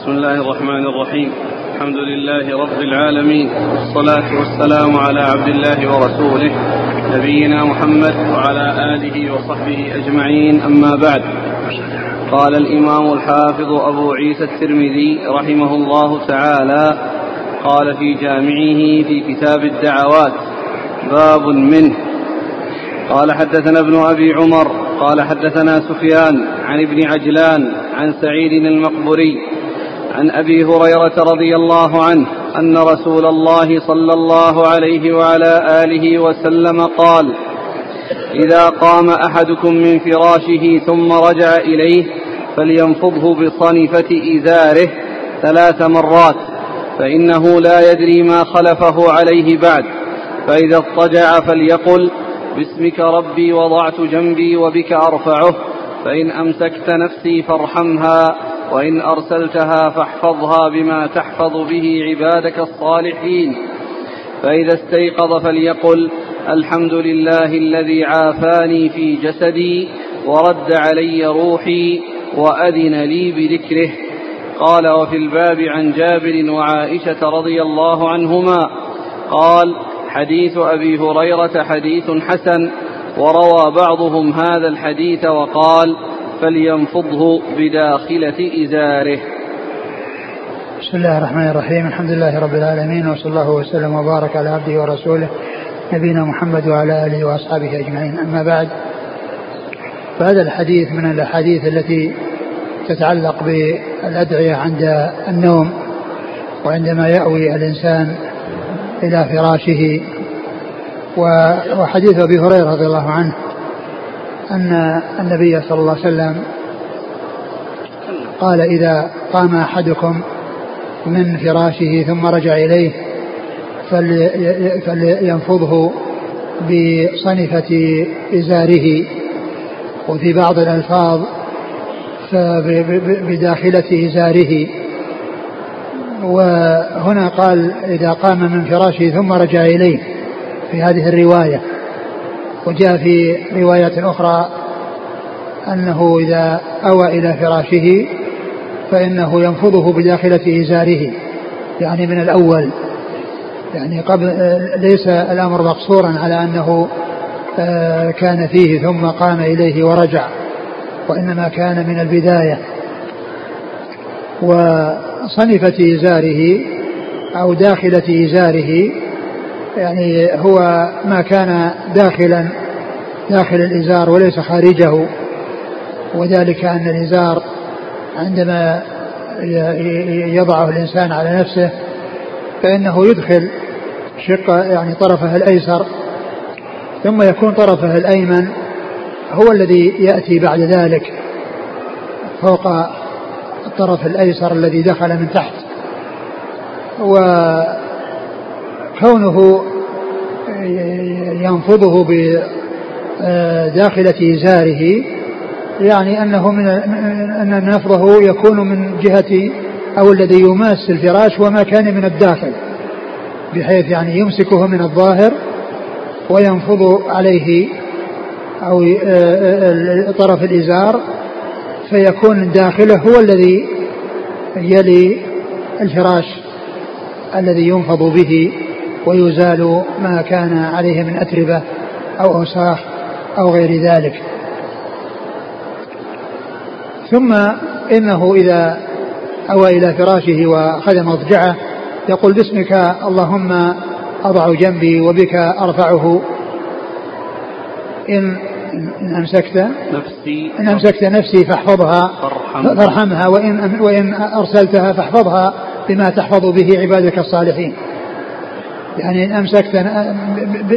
بسم الله الرحمن الرحيم الحمد لله رب العالمين والصلاة والسلام على عبد الله ورسوله نبينا محمد وعلى آله وصحبه أجمعين أما بعد قال الإمام الحافظ أبو عيسى الترمذي رحمه الله تعالى قال في جامعه في كتاب الدعوات باب منه قال حدثنا ابن أبي عمر قال حدثنا سفيان عن ابن عجلان عن سعيد المقبري عن أبي هريرة رضي الله عنه أن رسول الله صلى الله عليه وعلى آله وسلم قال إذا قام أحدكم من فراشه ثم رجع إليه فلينفضه بصنفة إزاره ثلاث مرات فإنه لا يدري ما خلفه عليه بعد فإذا اضطجع فليقل باسمك ربي وضعت جنبي وبك أرفعه فإن أمسكت نفسي فارحمها. وإن أرسلتها فاحفظها بما تحفظ به عبادك الصالحين. فإذا استيقظ فليقل الحمد لله الذي عافاني في جسدي ورد علي روحي وأذن لي بذكره. قال وفي الباب عن جابر وعائشة رضي الله عنهما قال حديث أبي هريرة حديث حسن وروى بعضهم هذا الحديث وقال فلينفضه بداخلة إزاره. بسم الله الرحمن الرحيم. الحمد لله رب العالمين وصلى الله وسلم وبارك على عبده ورسوله نبينا محمد وعلى آله وأصحابه أجمعين. أما بعد فهذا الحديث من الأحاديث التي تتعلق بالأدعية عند النوم وعندما يأوي الإنسان إلى فراشه وحديث أبي هريرة رضي الله عنه أن النبي صلى الله عليه وسلم قال إذا قام أحدكم من فراشه ثم رجع إليه فلينفضه بصنفة إزاره وفي بعض الألفاظ بداخلة إزاره. وهنا قال إذا قام من فراشه ثم رجع إليه في هذه الرواية. وجاء في رواية أخرى أنه إذا أوى إلى فراشه فإنه ينفضه بداخلة إزاره يعني من الأول. يعني قبل ليس الأمر مقصورا على أنه آه، كان فيه ثم قام إليه ورجع وإنما كان من البداية. وصنفة إزاره أو داخلة إزاره يعني هو ما كان داخلا داخل الإزار وليس خارجه. وذلك أن الإزار عندما يضعه الإنسان على نفسه فإنه يدخل شق يعني طرفه الأيسر ثم يكون طرفه الأيمن هو الذي يأتي بعد ذلك فوق الطرف الأيسر الذي دخل من تحت. و كونه ينفضه بداخلة إزاره يعني أنه من أن نفضه يكون من جهة أو الذي يماس الفراش وما كان من الداخل بحيث يعني يمسكه من الظاهر وينفض عليه أو طرف الإزار فيكون داخله هو الذي يلي الفراش الذي ينفض به. ويزال ما كان عليه من أتربة أو أوساخ أو غير ذلك. ثم إنه إذا أوى إلى فراشه وأخذ مضجعه يقول باسمك اللهم أضع جنبي وبك أرفعه. إن إن أمسكت نفسي إن أمسكت نفسي فاحفظها فارحمها. وإن وإن أرسلتها فاحفظها بما تحفظ به عبادك الصالحين. يعني أمسكت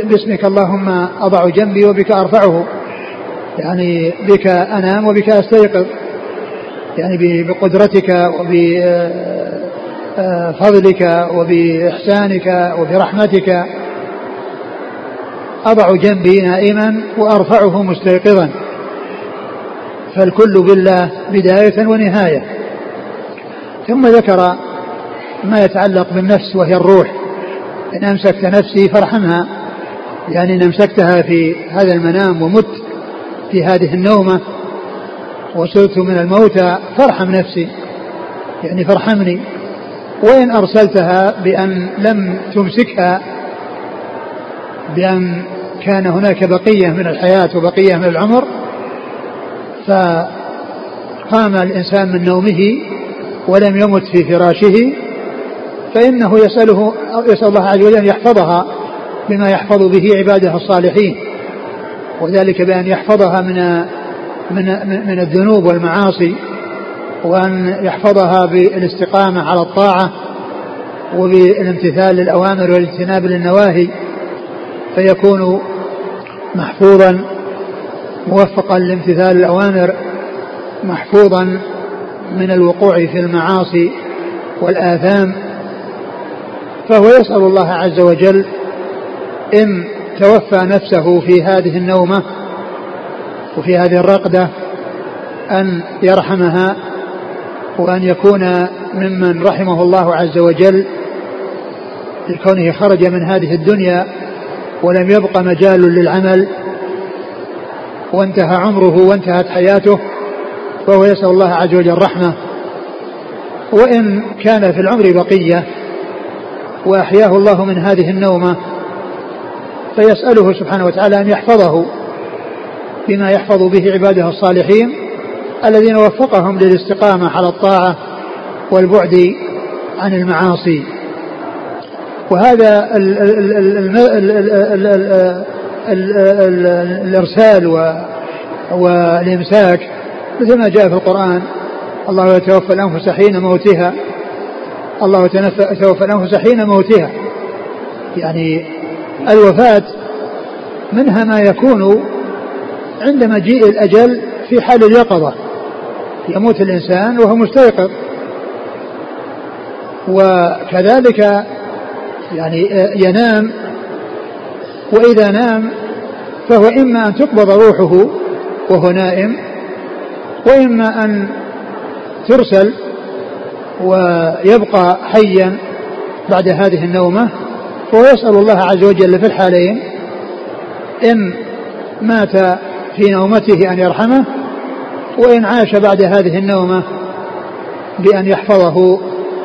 باسمك اللهم أضع جنبي وبك أرفعه. يعني بك أنام وبك أستيقظ. يعني بقدرتك وبفضلك وبإحسانك وبرحمتك أضع جنبي نائما وأرفعه مستيقظا. فالكل بالله بداية ونهاية. ثم ذكر ما يتعلق بالنفس وهي الروح. إن أمسكت نفسي فارحمها. يعني إن أمسكتها في هذا المنام ومت في هذه النومة وصرت من الموتى فارحم نفسي. يعني فارحمني. وإن أرسلتها بأن لم تمسكها بأن كان هناك بقية من الحياة وبقية من العمر فقام الإنسان من نومه ولم يمت في فراشه. فإنه يسأله يسأل الله عز وجل أن يحفظها بما يحفظ به عباده الصالحين. وذلك بأن يحفظها من من من الذنوب والمعاصي وأن يحفظها بالاستقامة على الطاعة وبالامتثال للأوامر والاجتناب للنواهي فيكون محفوظا موفقا لامتثال الأوامر محفوظا من الوقوع في المعاصي والآثام. فهو يسأل الله عز وجل إن توفى نفسه في هذه النومة وفي هذه الرقدة أن يرحمها وأن يكون ممن رحمه الله عز وجل لكونه خرج من هذه الدنيا ولم يبق مجال للعمل وانتهى عمره وانتهت حياته فهو يسأل الله عز وجل رحمة. وإن كان في العمر بقية وأحياه الله من هذه النومة فيسأله سبحانه وتعالى أن يحفظه بما يحفظ به عباده الصالحين الذين وفقهم للاستقامة على الطاعة والبعد عن المعاصي وهذا ال ال ال ال ال ال الإرسال والإمساك مثل ما جاء في القرآن الله يتوفى الأنفس حين موتها الله يتوفى الأنفس حين موتها. يعني الوفاة منها ما يكون عند مجيء الأجل في حال اليقظة. يموت الإنسان وهو مستيقظ. وكذلك يعني ينام. وإذا نام فهو إما أن تقبض روحه وهو نائم وإما أن ترسل ويبقى حيا بعد هذه النومة فهو يسأل الله عز وجل في الحالين إن مات في نومته أن يرحمه وإن عاش بعد هذه النومة بأن يحفظه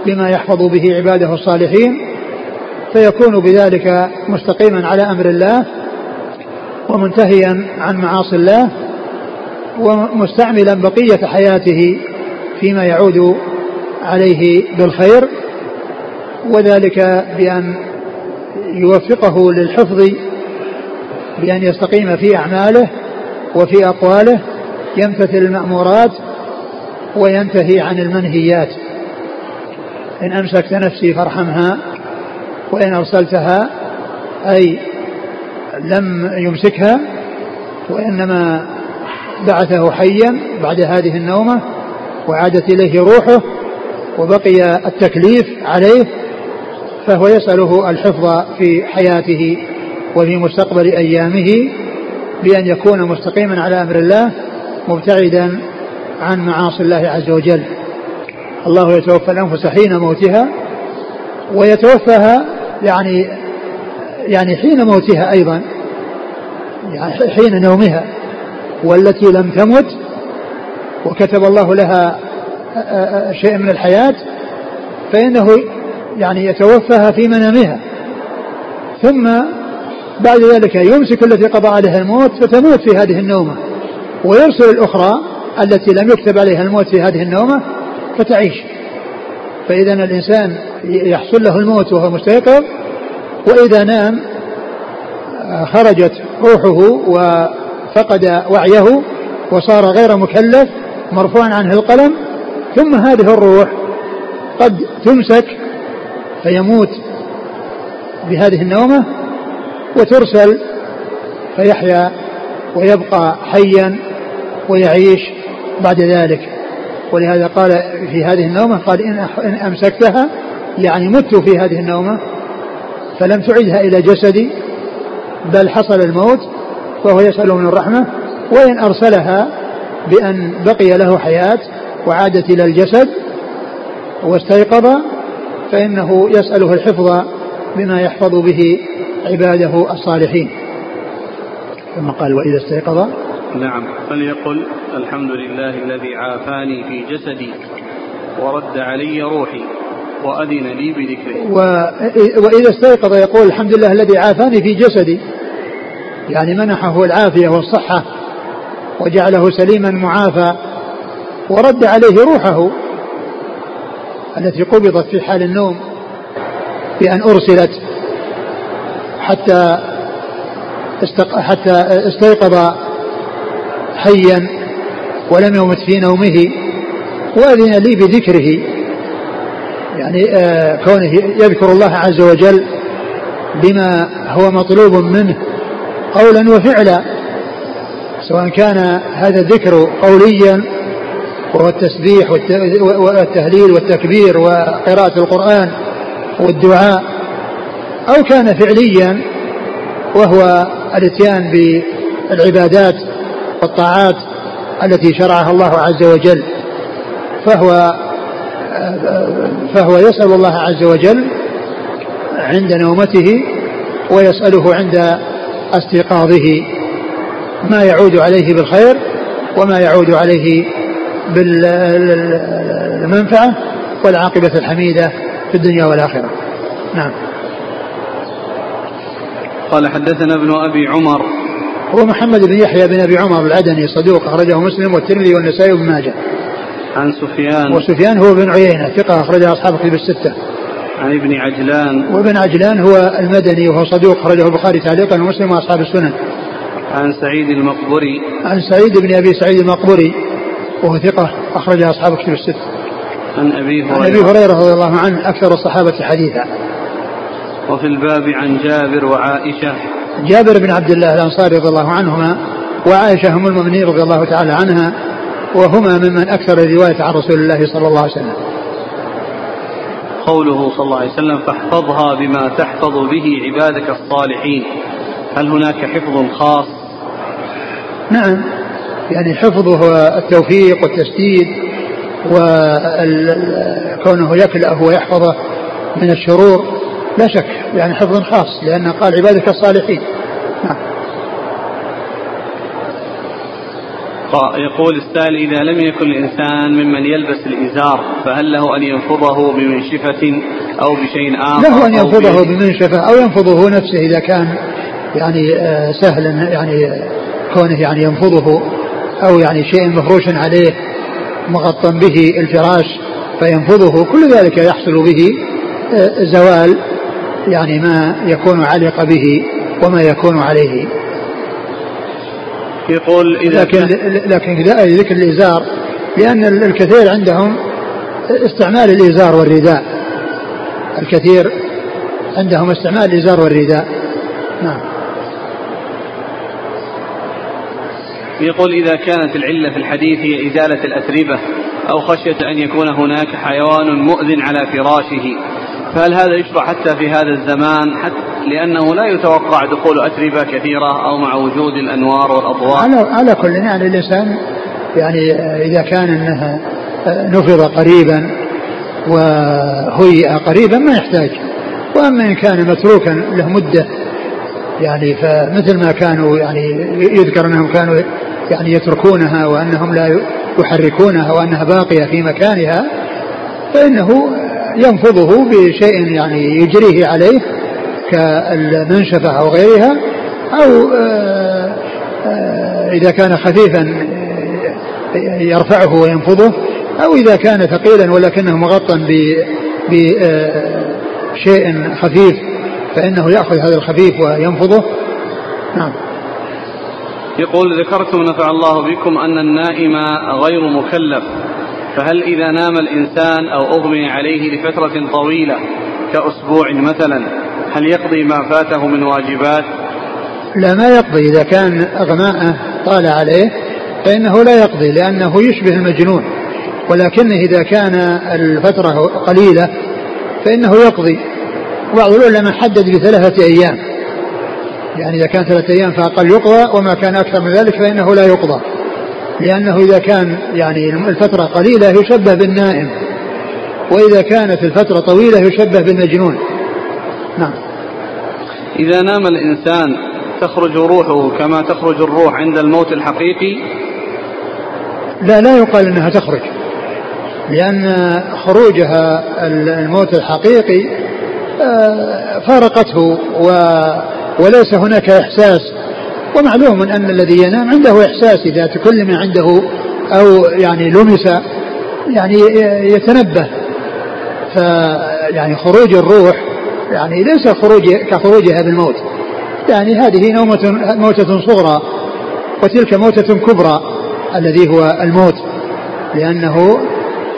بما يحفظ به عباده الصالحين فيكون بذلك مستقيما على أمر الله ومنتهيا عن معاصي الله ومستعملا بقية حياته فيما يعود عليه بالخير وذلك بأن يوفقه للحفظ بأن يستقيم في أعماله وفي أقواله يمتثل المأمورات وينتهي عن المنهيات. إن أمسكت نفسي فارحمها وإن أرسلتها أي لم يمسكها وإنما بعثه حيا بعد هذه النومة وعادت إليه روحه وبقي التكليف عليه فهو يسأله الحفظ في حياته وفي مستقبل أيامه بأن يكون مستقيما على أمر الله مبتعدا عن معاصي الله عز وجل. الله يتوفى الأنفس حين موتها ويتوفاها يعني يعني حين موتها أيضا يعني حين نومها والتي لم تمت وكتب الله لها شيء من الحياة فإنه يعني يتوفاها في منامها. ثم بعد ذلك يمسك التي قضى عليها الموت فتموت في هذه النومة. ويرسل الأخرى التي لم يكتب عليها الموت في هذه النومة فتعيش. فإذا الإنسان يحصل له الموت وهو مستيقظ وإذا نام خرجت روحه وفقد وعيه وصار غير مكلف مرفوعا عنه القلم ثم هذه الروح قد تمسك فيموت بهذه النومة وترسل فيحيا ويبقى حيا ويعيش بعد ذلك. ولهذا قال في هذه النومة قال إن أمسكتها يعني مت في هذه النومة فلم تعدها إلى جسدي بل حصل الموت فهو يسأل من الرحمة وإن أرسلها بأن بقي له حياة وعادت إلى الجسد واستيقظ فإنه يسأله الحفظ بما يحفظ به عباده الصالحين. ثم قال وإذا استيقظ؟ نعم. فليقل الحمد لله الذي عافاني في جسدي ورد علي روحي وأذن لي بذكره. وإذا استيقظ يقول الحمد لله الذي عافاني في جسدي. يعني منحه العافية والصحة وجعله سليما معافى ورد عليه روحه التي قبضت في حال النوم بأن أرسلت حتى استق... حتى استيقظ حيا ولم يمت في نومه وأذن لي بذكره. يعني آه كونه يذكر الله عز وجل بما هو مطلوب منه قولا وفعلا سواء كان هذا الذكر قوليا وهو التسبيح والتهليل والتكبير وقراءة القرآن والدعاء أو كان فعليا وهو الإتيان بالعبادات والطاعات التي شرعها الله عز وجل فهو فهو يسأل الله عز وجل عند نومته ويسأله عند استيقاظه ما يعود عليه بالخير وما يعود عليه بالمنفعة والعاقبة الحميدة في الدنيا والآخرة. نعم. قال حدثنا ابن أبي عمر. هو محمد بن يحيى بن أبي عمر العدني صدوق أخرجه مسلم والترمذي والنسائي وابن ماجه. عن سفيان. وسفيان هو بن عيينة ثقة أخرجه أصحاب الكتب الستة. عن ابن عجلان. وابن عجلان هو المدني وهو صدوق أخرجه البخاري تعليقا ومسلم وأصحاب السنن. عن سعيد المقبري عن سعيد بن أبي سعيد المقبري وهو ثقة أخرج أصحاب الكتب الستة. عن أبي هريرة عن أبي هريرة. رضي الله عنه أكثر الصحابة حديثا. وفي الباب عن جابر وعائشة. جابر بن عبد الله الأنصاري رضي الله عنهما وعائشة أم المؤمنين رضي الله تعالى عنها وهما ممن أكثر الرواية عن رسول الله صلى الله عليه وسلم. قوله صلى الله عليه وسلم فاحفظها بما تحفظ به عبادك الصالحين. هل هناك حفظ خاص؟ نعم. يعني حفظه التوفيق والتسديد وكونه يكلأه ويحفظه من الشرور لا شك يعني حفظ خاص لأن قال عبادك الصالحين. نعم. يقول السائل إذا لم يكن الإنسان ممن يلبس الإزار فهل له أن ينفضه بمنشفة أو بشيء آخر؟ له أن ينفضه بمنشفة أو ينفضه نفسه إذا كان يعني آه، سهلا يعني كونه يعني ينفضه. أو يعني شيء مفروش عليه مغطى به الفراش فينفضه كل ذلك يحصل به آه، زوال يعني ما يكون علق به وما يكون عليه. يقول إذا لكن لكن ذكر الإزار لأن الكثير عندهم استعمال الإزار والرداء. الكثير عندهم استعمال الإزار والرداء. نعم. يقول إذا كانت العلة في الحديث هي إزالة الأتربة أو خشية أن يكون هناك حيوان مؤذن على فراشه فهل هذا يشرع حتى في هذا الزمان؟ حتى لأنه لا يتوقع دخول أتربة كثيرة أو مع وجود الأنوار والأضواء. على, على كل يعني الإنسان يعني إذا كان أنها نفض قريبا وهيئ قريبا ما يحتاج وأما إن كان متروكا له مدة يعني فمثل ما كانوا يعني يذكر أنهم كانوا يعني يتركونها وأنهم لا يحركونها وأنها باقية في مكانها فإنه ينفضه بشيء يعني يجريه عليه كالمنشفة أو غيرها أو آه، آه، إذا كان خفيفا يرفعه وينفضه أو إذا كان ثقيلا ولكنه مغطى بشيء آه، خفيف فإنه يأخذ هذا الخفيف وينفضه. نعم. يقول ذكرتم نفع الله بكم أن النائم غير مكلف فهل إذا نام الإنسان أو أغمي عليه لفترة طويلة كأسبوع مثلا هل يقضي ما فاته من واجبات؟ لا ما يقضي. إذا كان أغماءه طال عليه فإنه لا يقضي لأنه يشبه المجنون. ولكنه إذا كان الفترة قليلة فإنه يقضي. بعض العلماء حدد بثلاثة أيام. يعني إذا كان ثلاثة أيام فأقل يقضى وما كان أكثر من ذلك فإنه لا يقضى. لأنه إذا كان يعني الفترة قليلة يشبه بالنائم وإذا كانت الفترة طويلة يشبه بالمجنون. نعم. إذا نام الإنسان تخرج روحه كما تخرج الروح عند الموت الحقيقي؟ لا لا يقال أنها تخرج. لأن خروجها الموت الحقيقي فارقته و وليس هناك إحساس. ومعلوم أن الذي ينام عنده إحساس إذا تكلم عنده أو يعني لمس يعني يتنبه. فيعني خروج الروح يعني ليس خروج كخروجها بالموت. يعني هذه نومة موتة صغرى وتلك موتة كبرى الذي هو الموت لأنه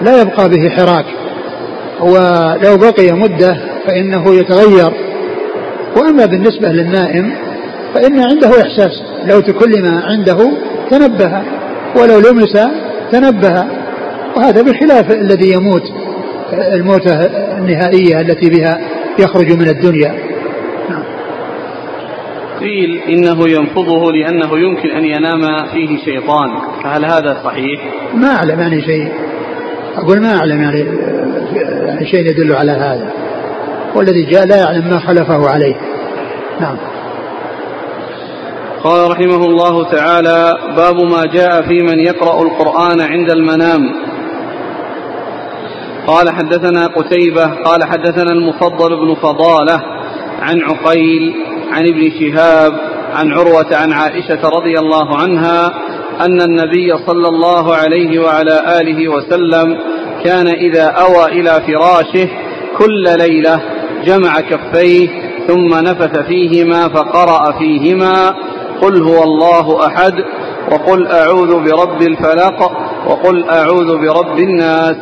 لا يبقى به حراك. ولو بقي مدة فإنه يتغير. وأما بالنسبة للنائم فإن عنده إحساس لو تكلم عنده تنبه ولو لمس تنبه. وهذا بخلاف الذي يموت الموتة النهائية التي بها يخرج من الدنيا. نعم. قيل إنه ينفضه لأنه يمكن أن ينام فيه شيطان. فهل هذا صحيح؟ ما أعلم يعني شيء. أقول ما أعلم يعني شيء يدل على هذا. والذي جاء لا يعلم ما خلفه عليه. نعم. قال رحمه الله تعالى باب ما جاء في من يقرأ القرآن عند المنام. قال حدثنا قتيبة قال حدثنا المفضل بن فضالة عن عقيل عن ابن شهاب عن عروة عن عائشة رضي الله عنها أن النبي صلى الله عليه وعلى آله وسلم كان إذا أوى إلى فراشه كل ليلة جمع كفيه ثم نفث فيهما فقرأ فيهما قل هو الله أحد وقل أعوذ برب الفلق وقل أعوذ برب الناس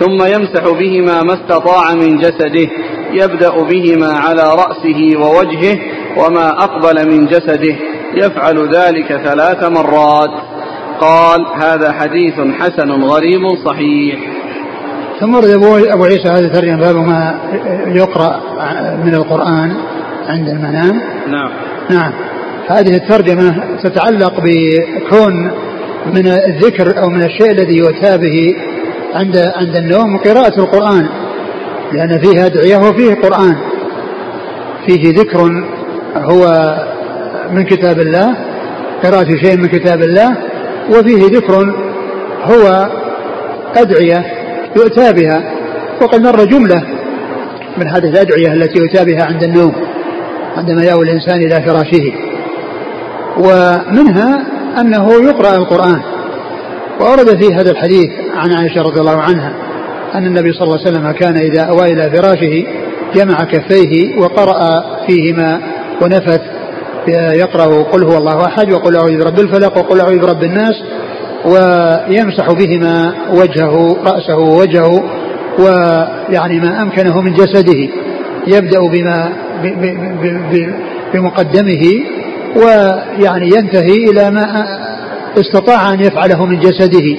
ثم يمسح بهما ما استطاع من جسده يبدأ بهما على رأسه ووجهه وما أقبل من جسده يفعل ذلك ثلاث مرات قال هذا حديث حسن غريب صحيح ثم ورد أبو عيسى هذا الترجمة باب ما يقرأ من القرآن عند المنام. نعم. نعم. هذه الترجمة تتعلق بكون من الذكر أو من الشيء الذي يؤتى به عند عند النوم قراءة القرآن. لأن فيه أدعية وفيه قرآن. فيه ذكر هو من كتاب الله قراءة شيء من كتاب الله وفيه ذكر هو أدعية يؤتى بها. وقد مر جملة من هذه الأدعية التي يؤتى بها عند النوم عندما يأوي الإنسان إلى فراشه. ومنها أنه يقرأ القرآن. وأورد في هذا الحديث عن عائشة رضي الله عنها أن النبي صلى الله عليه وسلم كان إذا أوى إلى فراشه جمع كفيه وقرأ فيهما ونفث يقرأ قل هو الله أحد وقل أعوذ برب الفلق وقل أعوذ برب الناس ويمسح بهما وجهه رأسه ووجهه ويعني ما أمكنه من جسده. يبدأ بما بمقدمه ويعني ينتهي إلى ما استطاع أن يفعله من جسده.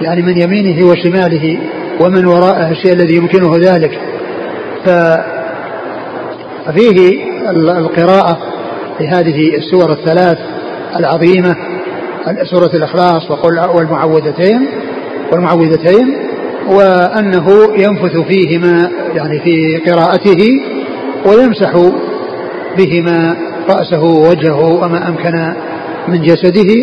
يعني من يمينه وشماله ومن وراءه الشيء الذي يمكنه ذلك. ففيه القراءة لهذه السور الثلاث العظيمة. سورة الإخلاص وقل والمعوذتين والمعوذتين وأنه ينفث فيهما يعني في قراءته ويمسح بهما رأسه ووجهه وما أمكن من جسده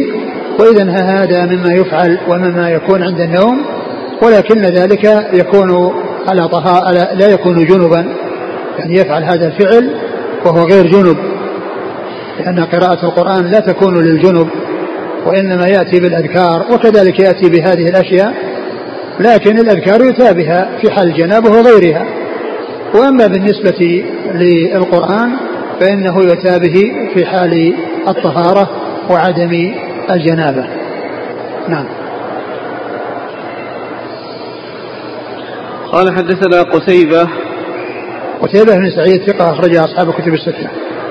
وإذا هذا مما يفعل ومما يكون عند النوم ولكن ذلك يكون على طهارة لا يكون جنبا يعني يفعل هذا الفعل وهو غير جنب لأن قراءة القرآن لا تكون للجنب. وإنما يأتي بالأذكار وكذلك يأتي بهذه الأشياء لكن الأذكار يؤتى بها في حال الجنابة وغيرها. وأما بالنسبة للقرآن فإنه يؤتى به في حال الطهارة وعدم الجنابة. نعم. قال حدثنا قتيبة. قتيبة بن سعيد ثقة أخرج أصحاب الكتب الستة.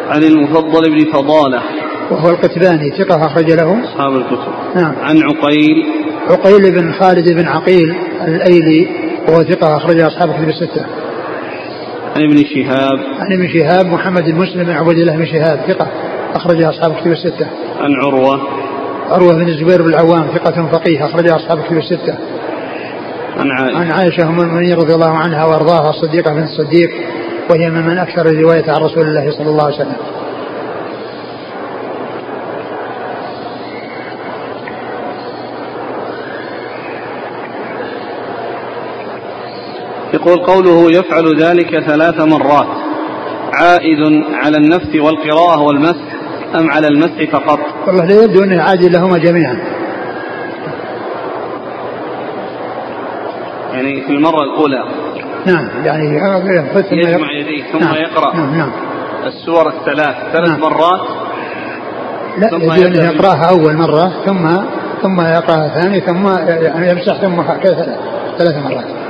عن المفضل بن فضالة. وهو القتباني ثقة أخرج له. أصحاب الكتب. نعم. عن عقيل. عقيل بن خالد بن عقيل الأيلي وهو ثقة أخرج أصحاب الكتب الستة. عن ابن شهاب. عن ابن شهاب محمد بن مسلم بن عبد الله بن شهاب ثقة أخرج أصحاب الكتب الستة. عن عروة. عروة بن الزبير بن العوام ثقة فقيه أخرج أصحاب الكتب الستة. عن عائشة. عن عائشة أم المؤمنين رضي الله عنها وأرضاها الصديقة بنت الصديق وهي ممن أكثر الرواية عن رسول الله صلى الله عليه وسلم. يقول قوله يفعل ذلك ثلاث مرات عائد على النفس والقراءة والمسح أم على المسح فقط؟ والله لا يبدو أنه عائد لهما جميعا. يعني في المرة الأولى. نعم يعني يجمع يديه ثم نعم يقرأ. نعم نعم. السور الثلاث ثلاث نعم. مرات لا ثم يقرأها أول مرة ثم ثم يقرأها ثاني ثم يعني يمسح ثم هكذا ثلاث مرات.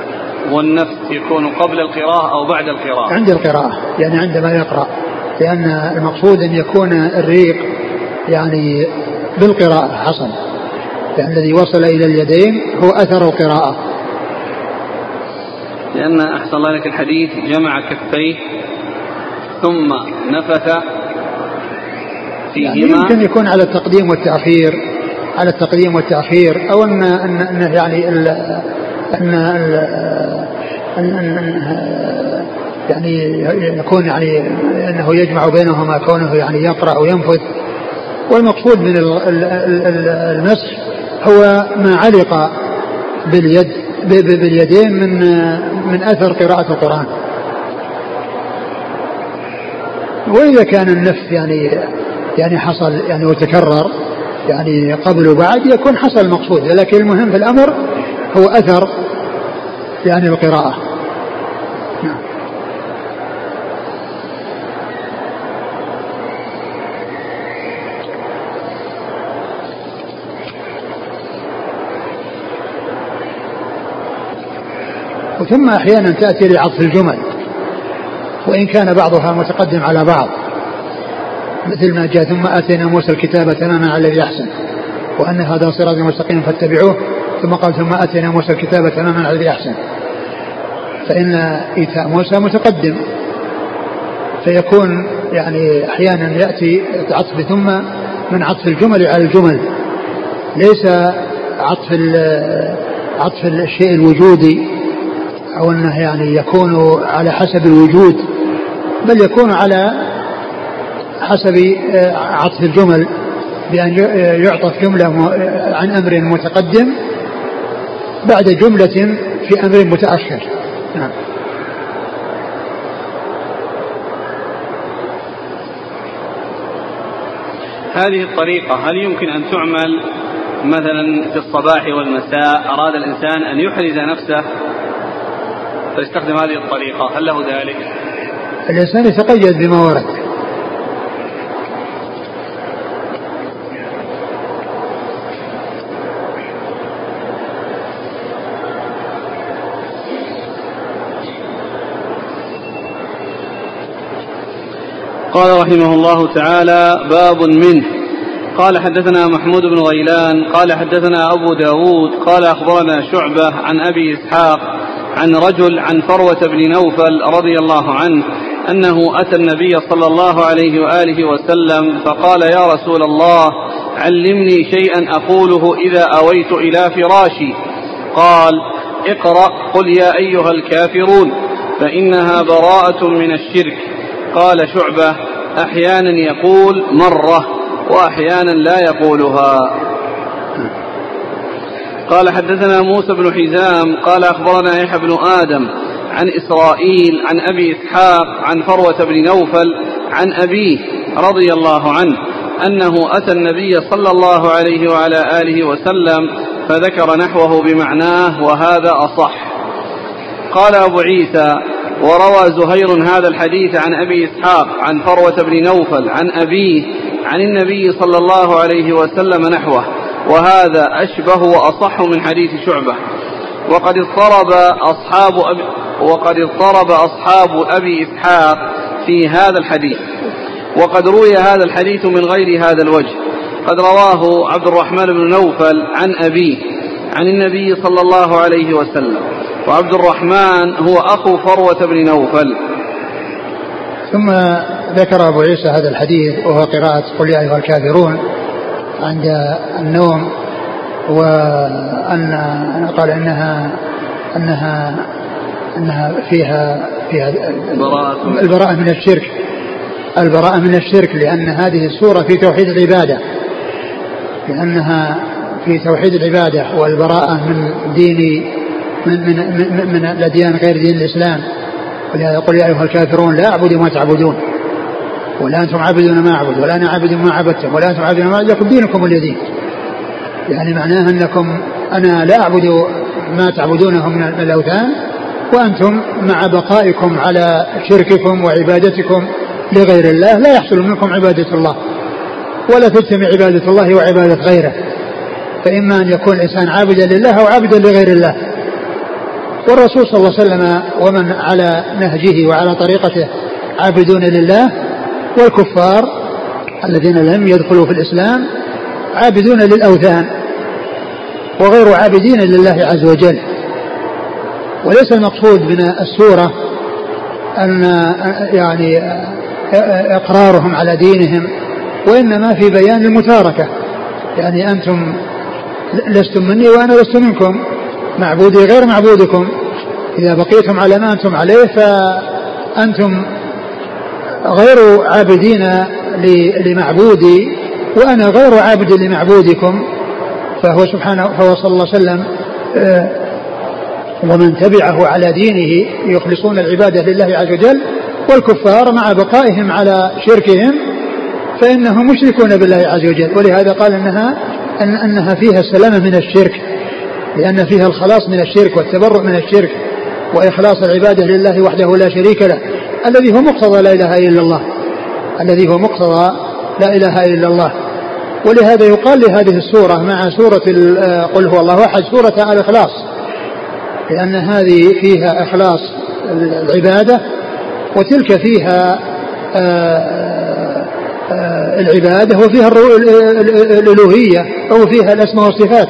والنفس يكون قبل القراءة أو بعد القراءة. عند القراءة يعني عندما يقرأ لأن المقصود أن يكون الريق يعني بالقراءة حصل. يعني الذي وصل إلى اليدين هو أثر القراءة. لأن أحسن الله لك الحديث جمع كفيه ثم نفث فيهما. يعني يمكن يكون على التقديم والتأخير على التقديم والتأخير أو أن أن, أن يعني ال أن أن, أن يعني يكون يعني أنه يجمع بينهما كونه يعني يقرأ وينفذ والمقصود من المسح هو ما علق باليد باليدين من من أثر قراءة القرآن. وإذا كان النفس يعني يعني حصل يعني وتكرر يعني قبل وبعد يكون حصل المقصود لكن المهم في الأمر هو أثر يعني القراءة وثم أحيانا تأتي لعطف الجمل وإن كان بعضها متقدم على بعض. مثل ما جاء ثم آتينا موسى الكتاب تماما على الذي أحسن وأن هذا صراط مستقيم فاتبعوه. ثم قال ثم آتينا موسى الكتاب تماما على الذي أحسن. فإن إيتاء موسى متقدم فيكون يعني أحيانا يأتي عطف ثم من عطف الجمل على الجمل. ليس عطف عطف الشيء الوجودي أو أنه يعني يكون على حسب الوجود بل يكون على حسب آه، عطف الجمل بأن يعطف جملة عن أمر متقدم بعد جملة في أمر متأخر. نعم. هذه الطريقة هل يمكن أن تعمل مثلا في الصباح والمساء؟ أراد الإنسان أن يحرز نفسه فيستخدم هذه الطريقة هل له ذلك؟ الإنسان يتقيد بما ورد قال رحمه الله تعالى باب منه قال حدثنا محمود بن غيلان قال حدثنا أبو داود قال أخبرنا شعبة عن أبي إسحاق عن رجل عن فروة بن نوفل رضي الله عنه أنه أتى النبي صلى الله عليه وآله وسلم فقال يا رسول الله علمني شيئا أقوله إذا أويت إلى فراشي. قال اقرأ قل يا أيها الكافرون فإنها براءة من الشرك. قال شعبة أحيانا يقول مرة وأحيانا لا يقولها. قال حدثنا موسى بن حزام قال أخبرنا يحيى بن آدم عن إسرائيل عن أبي إسحاق عن فروة بن نوفل عن أبيه رضي الله عنه أنه أتى النبي صلى الله عليه وعلى آله وسلم فذكر نحوه بمعناه وهذا أصح. قال أبو عيسى وروى زهير هذا الحديث عن أبي إسحاق عن فروة بن نوفل عن أبيه عن النبي صلى الله عليه وسلم نحوه. وهذا أشبه وأصح من حديث شعبة. وقد اضطرب أصحاب أبي وقد اضطرب أصحاب أبي إسحاق في هذا الحديث. وقد روي هذا الحديث من غير هذا الوجه. قد رواه عبد الرحمن بن نوفل عن أبيه عن النبي صلى الله عليه وسلم. وعبد الرحمن هو أخو فروة بن نوفل. ثم ذكر أبو عيسى هذا الحديث وهو قراءة قل يا أيها الكافرون. عند النوم وأن قال إنها أنها أنها فيها فيها البراءة من الشرك. البراءة من الشرك لأن هذه السورة في توحيد العبادة. لأنها في توحيد العبادة والبراءة من دين من من من, من الأديان غير دين الإسلام. ولهذا يقول يا أيها الكافرون لا أعبد ما تعبدون. ولا أنتم عابدون ما أعبد ولا أنا عابد ما عبدتم ولا أنتم عابدون ما عبد لكم دينكم ولي يعني معناه أنكم أنا لا أعبد ما تعبدونه من الأوثان وأنتم مع بقائكم على شرككم وعبادتكم لغير الله لا يحصل منكم عبادة الله ولا تجتمع عبادة الله وعبادة غيره. فإما أن يكون الإنسان عابدا لله أو عابدا لغير الله. والرسول صلى الله عليه وسلم ومن على نهجه وعلى طريقته عابدون لله والكفار الذين لم يدخلوا في الإسلام عابدون للأوثان وغير عابدين لله عز وجل. وليس المقصود من السورة أن يعني إقرارهم على دينهم وإنما في بيان المتاركة. يعني أنتم لستم مني وأنا لست منكم. معبودي غير معبودكم. إذا بقيتم على ما أنتم عليه فأنتم غير عابدين لمعبودي وأنا غير عابد لمعبودكم. فهو سبحانه فهو صلى الله عليه وسلم آه، ومن تبعه على دينه يخلصون العبادة لله عز وجل والكفار مع بقائهم على شركهم فإنهم مشركون بالله عز وجل. ولهذا قال إنها أن إنها فيها السلامة من الشرك لأن فيها الخلاص من الشرك والتبرؤ من الشرك. وإخلاص العبادة لله وحده لا شريك له الذي هو مقتضى لا إله إلا الله الذي هو مقتضى لا إله إلا الله. ولهذا يقال لهذه السورة مع سورة آه، قل هو الله أحد سورة الإخلاص لأن هذه فيها إخلاص العبادة وتلك فيها آه، آه، العبادة وفيها الألوهية أو فيها الأسماء والصفات.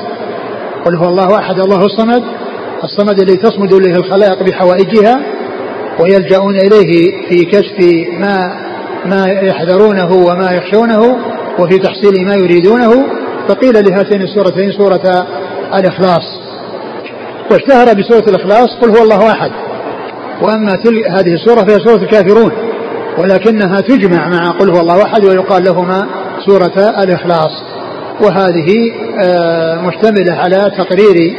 قل هو الله أحد الله الصمد الصمد الذي تصمد إليه الخلائق بحوائجها ويلجأون إليه في كشف ما ما يحذرونه وما يخشونه وفي تحصيل ما يريدونه. فقيل لهاتين السورتين سورة الإخلاص. واشتهر بسورة الإخلاص قل هو الله أحد. وأما هذه السورة فهي سورة الكافرون ولكنها تجمع مع قل هو الله أحد ويقال لهما سورة الإخلاص. وهذه آه، مشتملة على تقرير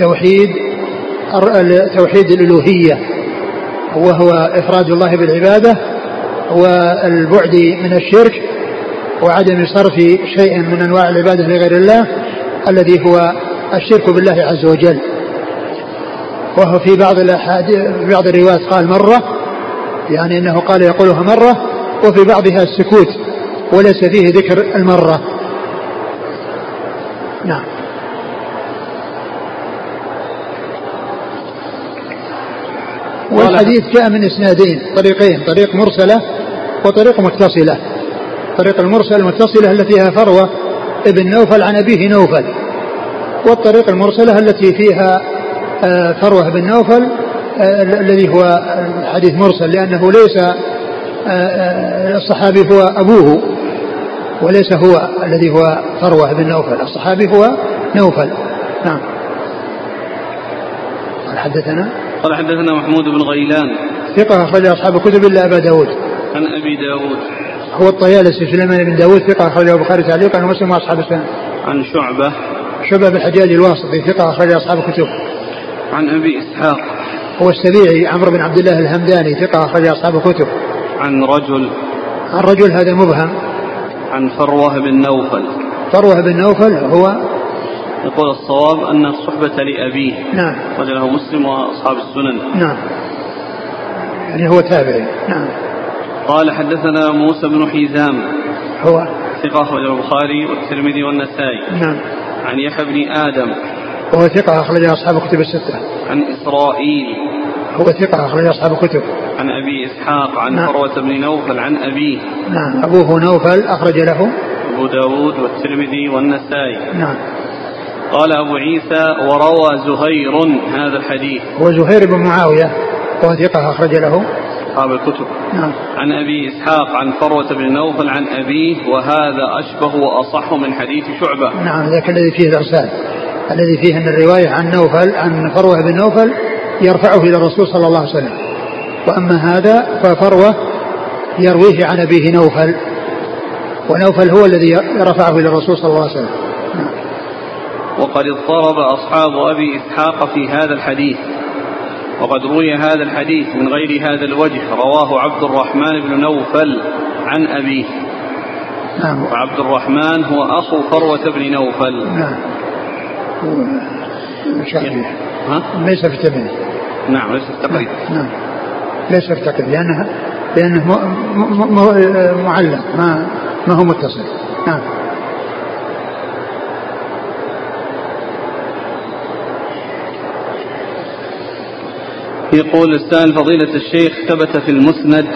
توحيد توحيد الألوهية وهو إفراد الله بالعبادة والبعد من الشرك وعدم صرف شيء من أنواع العبادة لغير الله الذي هو الشرك بالله عز وجل. وهو في بعض في بعض الروايات قال مرة يعني إنه قال يقولها مرة وفي بعضها السكوت وليس فيه ذكر المرة. نعم. والحديث جاء من إسنادين طريقين طريق مرسلة وطريق متصلة. طريق المرسل المتصلة التي فيها فروة ابن نوفل عن أبيه نوفل. والطريق المرسلة التي فيها آه، فروة بن نوفل آه، الذي هو الحديث مرسل لأنه ليس آه، الصحابي هو أبوه وليس هو الذي هو فروة بن نوفل. الصحابي هو نوفل. نعم. حدثنا؟ قال حدثنا محمود بن غيلان ثقة أخرج أصحاب كتب إلا أبا داود عن أبي داود هو الطيالسي سليمان بن داود ثقة أخرجه البخاري تعليقا ومسلم وأصحاب السنة. عن شعبة شعبة بن الحجاج الواسطي ثقة أخرج أصحاب الكتب. عن أبي إسحاق هو السبيعي عمرو بن عبد الله الهمداني ثقة أخرج أصحاب الكتب. عن رجل عن رجل هذا مبهم. عن فروة بن نوفل. فروة بن نوفل هو يقول الصواب أن الصحبة لأبيه. نعم. وجله مسلم وأصحاب السنن. نعم. يعني هو تابعي. نعم. قال حدثنا موسى بن حيزام هو. ثقة أخرج البخاري والترمذي والنسائي. نعم. عن يحيى بن آدم. هو ثقة أخرج أصحاب الكتب الستة. عن إسرائيل. هو ثقة أخرج أصحاب الكتب. عن أبي إسحاق عن نعم. فروة بن نوفل عن أبيه. نعم. أبوه نوفل أخرج له. أبو داود والترمذي والنسائي. نعم. قال أبو عيسى وروى زهير هذا الحديث. هو زهير بن معاوية وهو ثقة أخرج له. أصحاب الكتب. نعم. عن أبي إسحاق عن فروة بن نوفل عن أبيه وهذا أشبه وأصح من حديث شعبة. نعم ذاك الذي فيه الإرسال. الذي فيه أن الرواية عن نوفل عن فروة بن نوفل يرفعه إلى الرسول صلى الله عليه وسلم. وأما هذا ففروة يرويه عن أبيه نوفل ونوفل هو الذي رفعه إلى الرسول صلى الله عليه وسلم. نعم. وقد اضطرب أصحاب أبي إسحاق في هذا الحديث. وقد روي هذا الحديث من غير هذا الوجه. رواه عبد الرحمن بن نوفل عن أبيه. نعم. وعبد الرحمن هو أخو فروة بن نوفل. نعم. ها؟ ليس في التمييز نعم ليس التقريب نعم ليس في لأنها لأنه م- م- م- معلق ما ما هو متصل. نعم. يقول السائل فضيلة الشيخ ثبت في المسند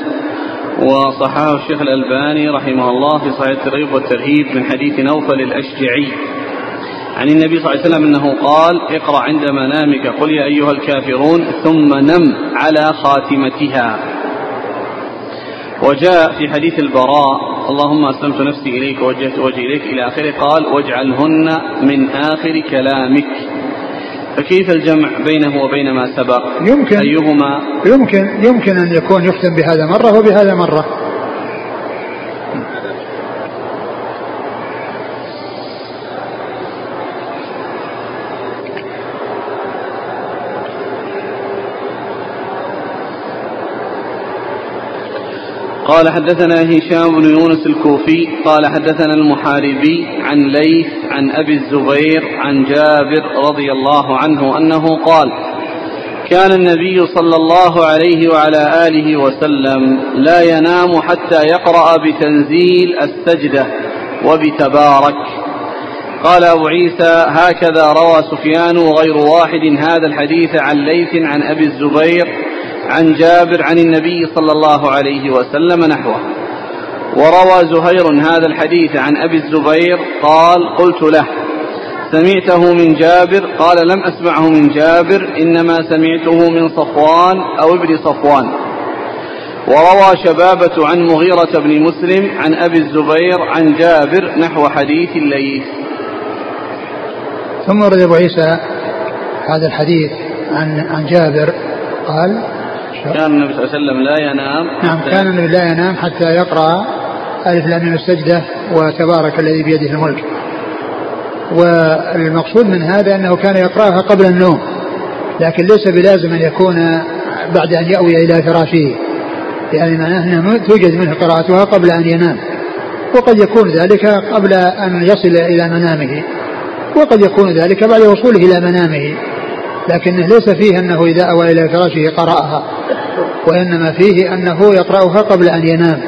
وصححه الشيخ الألباني رحمه الله في صحيح الترغيب والترهيب من حديث نوفل الأشجعي. عن النبي صلى الله عليه وسلم أنه قال اقرأ عند منامك قل يا أيها الكافرون ثم نم على خاتمتها. وجاء في حديث البراء اللهم أسلمت نفسي إليك ووجهت وجهي إليك إلى آخره. قال واجعلهن من آخر كلامك. فكيف الجمع بينه وبين ما سبق يمكن. أيهما؟ يمكن. يمكن أن يكون يختم بهذا مرة وبهذا مرة. قال حدثنا هشام بن يونس الكوفي قال حدثنا المحاربي عن ليث عن أبي الزبير عن جابر رضي الله عنه أنه قال كان النبي صلى الله عليه وعلى آله وسلم لا ينام حتى يقرأ بتنزيل السجدة وبتبارك. قال أبو عيسى هكذا روى سفيان وغير واحد هذا الحديث عن ليث عن أبي الزبير عن جابر عن النبي صلى الله عليه وسلم نحوه. وروى زهير هذا الحديث عن أبي الزبير قال قلت له سمعته من جابر؟ قال لم أسمعه من جابر إنما سمعته من صفوان أو ابن صفوان. وروى شبابة عن مغيرة بن مسلم عن أبي الزبير عن جابر نحو حديث الليث. ثم ورد أبو عيسى هذا الحديث عن عن جابر قال كان النبي صلى الله عليه وسلم لا ينام نعم كان النبي لا ينام حتى يقرأ ألف لام السجدة وتبارك الذي بيده الملك. والمقصود من هذا أنه كان يقرأها قبل النوم لكن ليس بلازم أن يكون بعد أن يأوي إلى فراشه يعني معناه توجد منه قراءتها قبل أن ينام. وقد يكون ذلك قبل أن يصل إلى منامه وقد يكون ذلك بعد وصوله إلى منامه. لكنه ليس فيه أنه إذا أوى إلى فراشه قرأها وإنما فيه أنه يقرأها قبل أن ينام.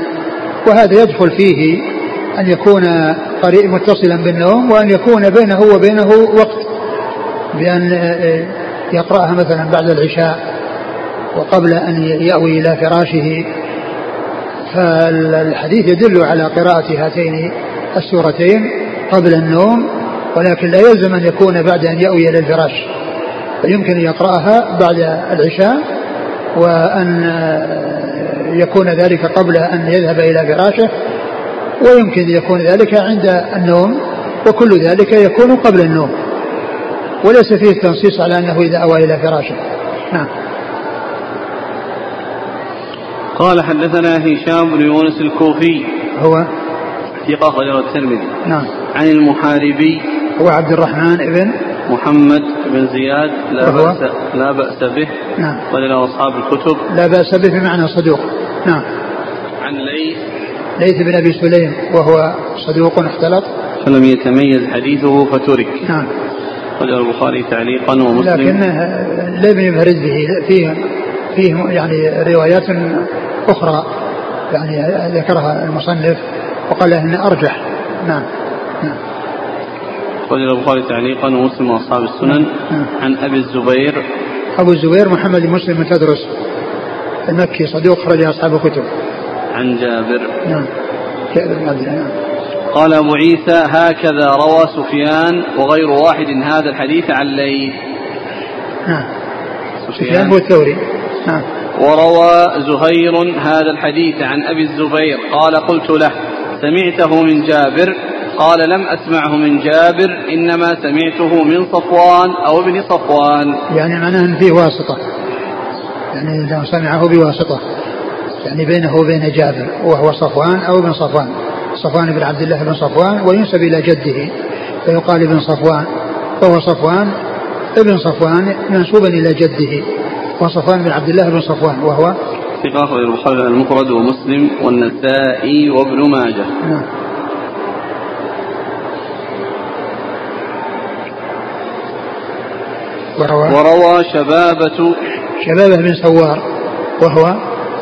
وهذا يدخل فيه أن يكون قريب متصلا بالنوم وأن يكون بينه وبينه وقت بأن يقرأها مثلا بعد العشاء وقبل أن يأوي إلى فراشه. فالحديث يدل على قراءة هاتين السورتين قبل النوم ولكن لا يلزم أن يكون بعد أن يأوي إلى الفراش. فيمكن أن يقرأها بعد العشاء وأن يكون ذلك قبل أن يذهب إلى فراشه ويمكن أن يكون ذلك عند النوم وكل ذلك يكون قبل النوم. وليس فيه التنصيص على أنه إذا أوى إلى فراشه. نعم. قال حدثنا هشام بن يونس الكوفي. هو؟ ثقة غير الترمذي. نعم. عن المحاربي. هو عبد الرحمن ابن محمد بن زياد لا؟ بأس لا بأس به. نعم. قال له أصحاب الكتب. لا بأس به بمعنى صدوق. نعم. عن ليث. ليث بن أبي سليم وهو صدوق اختلط فلم يتميز حديثه فترك. نعم. قال البخاري تعليقا ومسلم. لكنه لم ينفرد به. فيه فيه يعني روايات أخرى. يعني ذكرها المصنف وقال إنه أرجح. نعم. نعم. قال البخاري تعليقا ومسلم وأصحاب السنن. عن أبي الزبير. أبو الزبير محمد بن مسلم بن تدرس المكي صدوق خرج أصحاب الكتب. عن جابر. نعم. قال أبو عيسى هكذا روى سفيان وغير واحد هذا الحديث عن ليث. نعم. سفيان. هو الثوري. نعم. وروى زهير هذا الحديث عن أبي الزبير. قال قلت له سمعته من جابر قال لم أسمعه من جابر إنما سمعته من صفوان أو ابن صفوان. يعني معناه إن فيه واسطة. يعني لو سمعه بواسطة. يعني بينه وبين جابر وهو صفوان أو ابن صفوان. صفوان بن عبد الله بن صفوان وينسب إلى جده. فيقال ابن صفوان وهو صفوان ابن صفوان منسوبا إلى جده. وصفوان بن عبد الله بن صفوان وهو؟ ثقة أخرج البخاري المفرد ومسلم والنسائي وابن ماجه. نعم. وروى وروى شبابة شبابة بن سوار وهو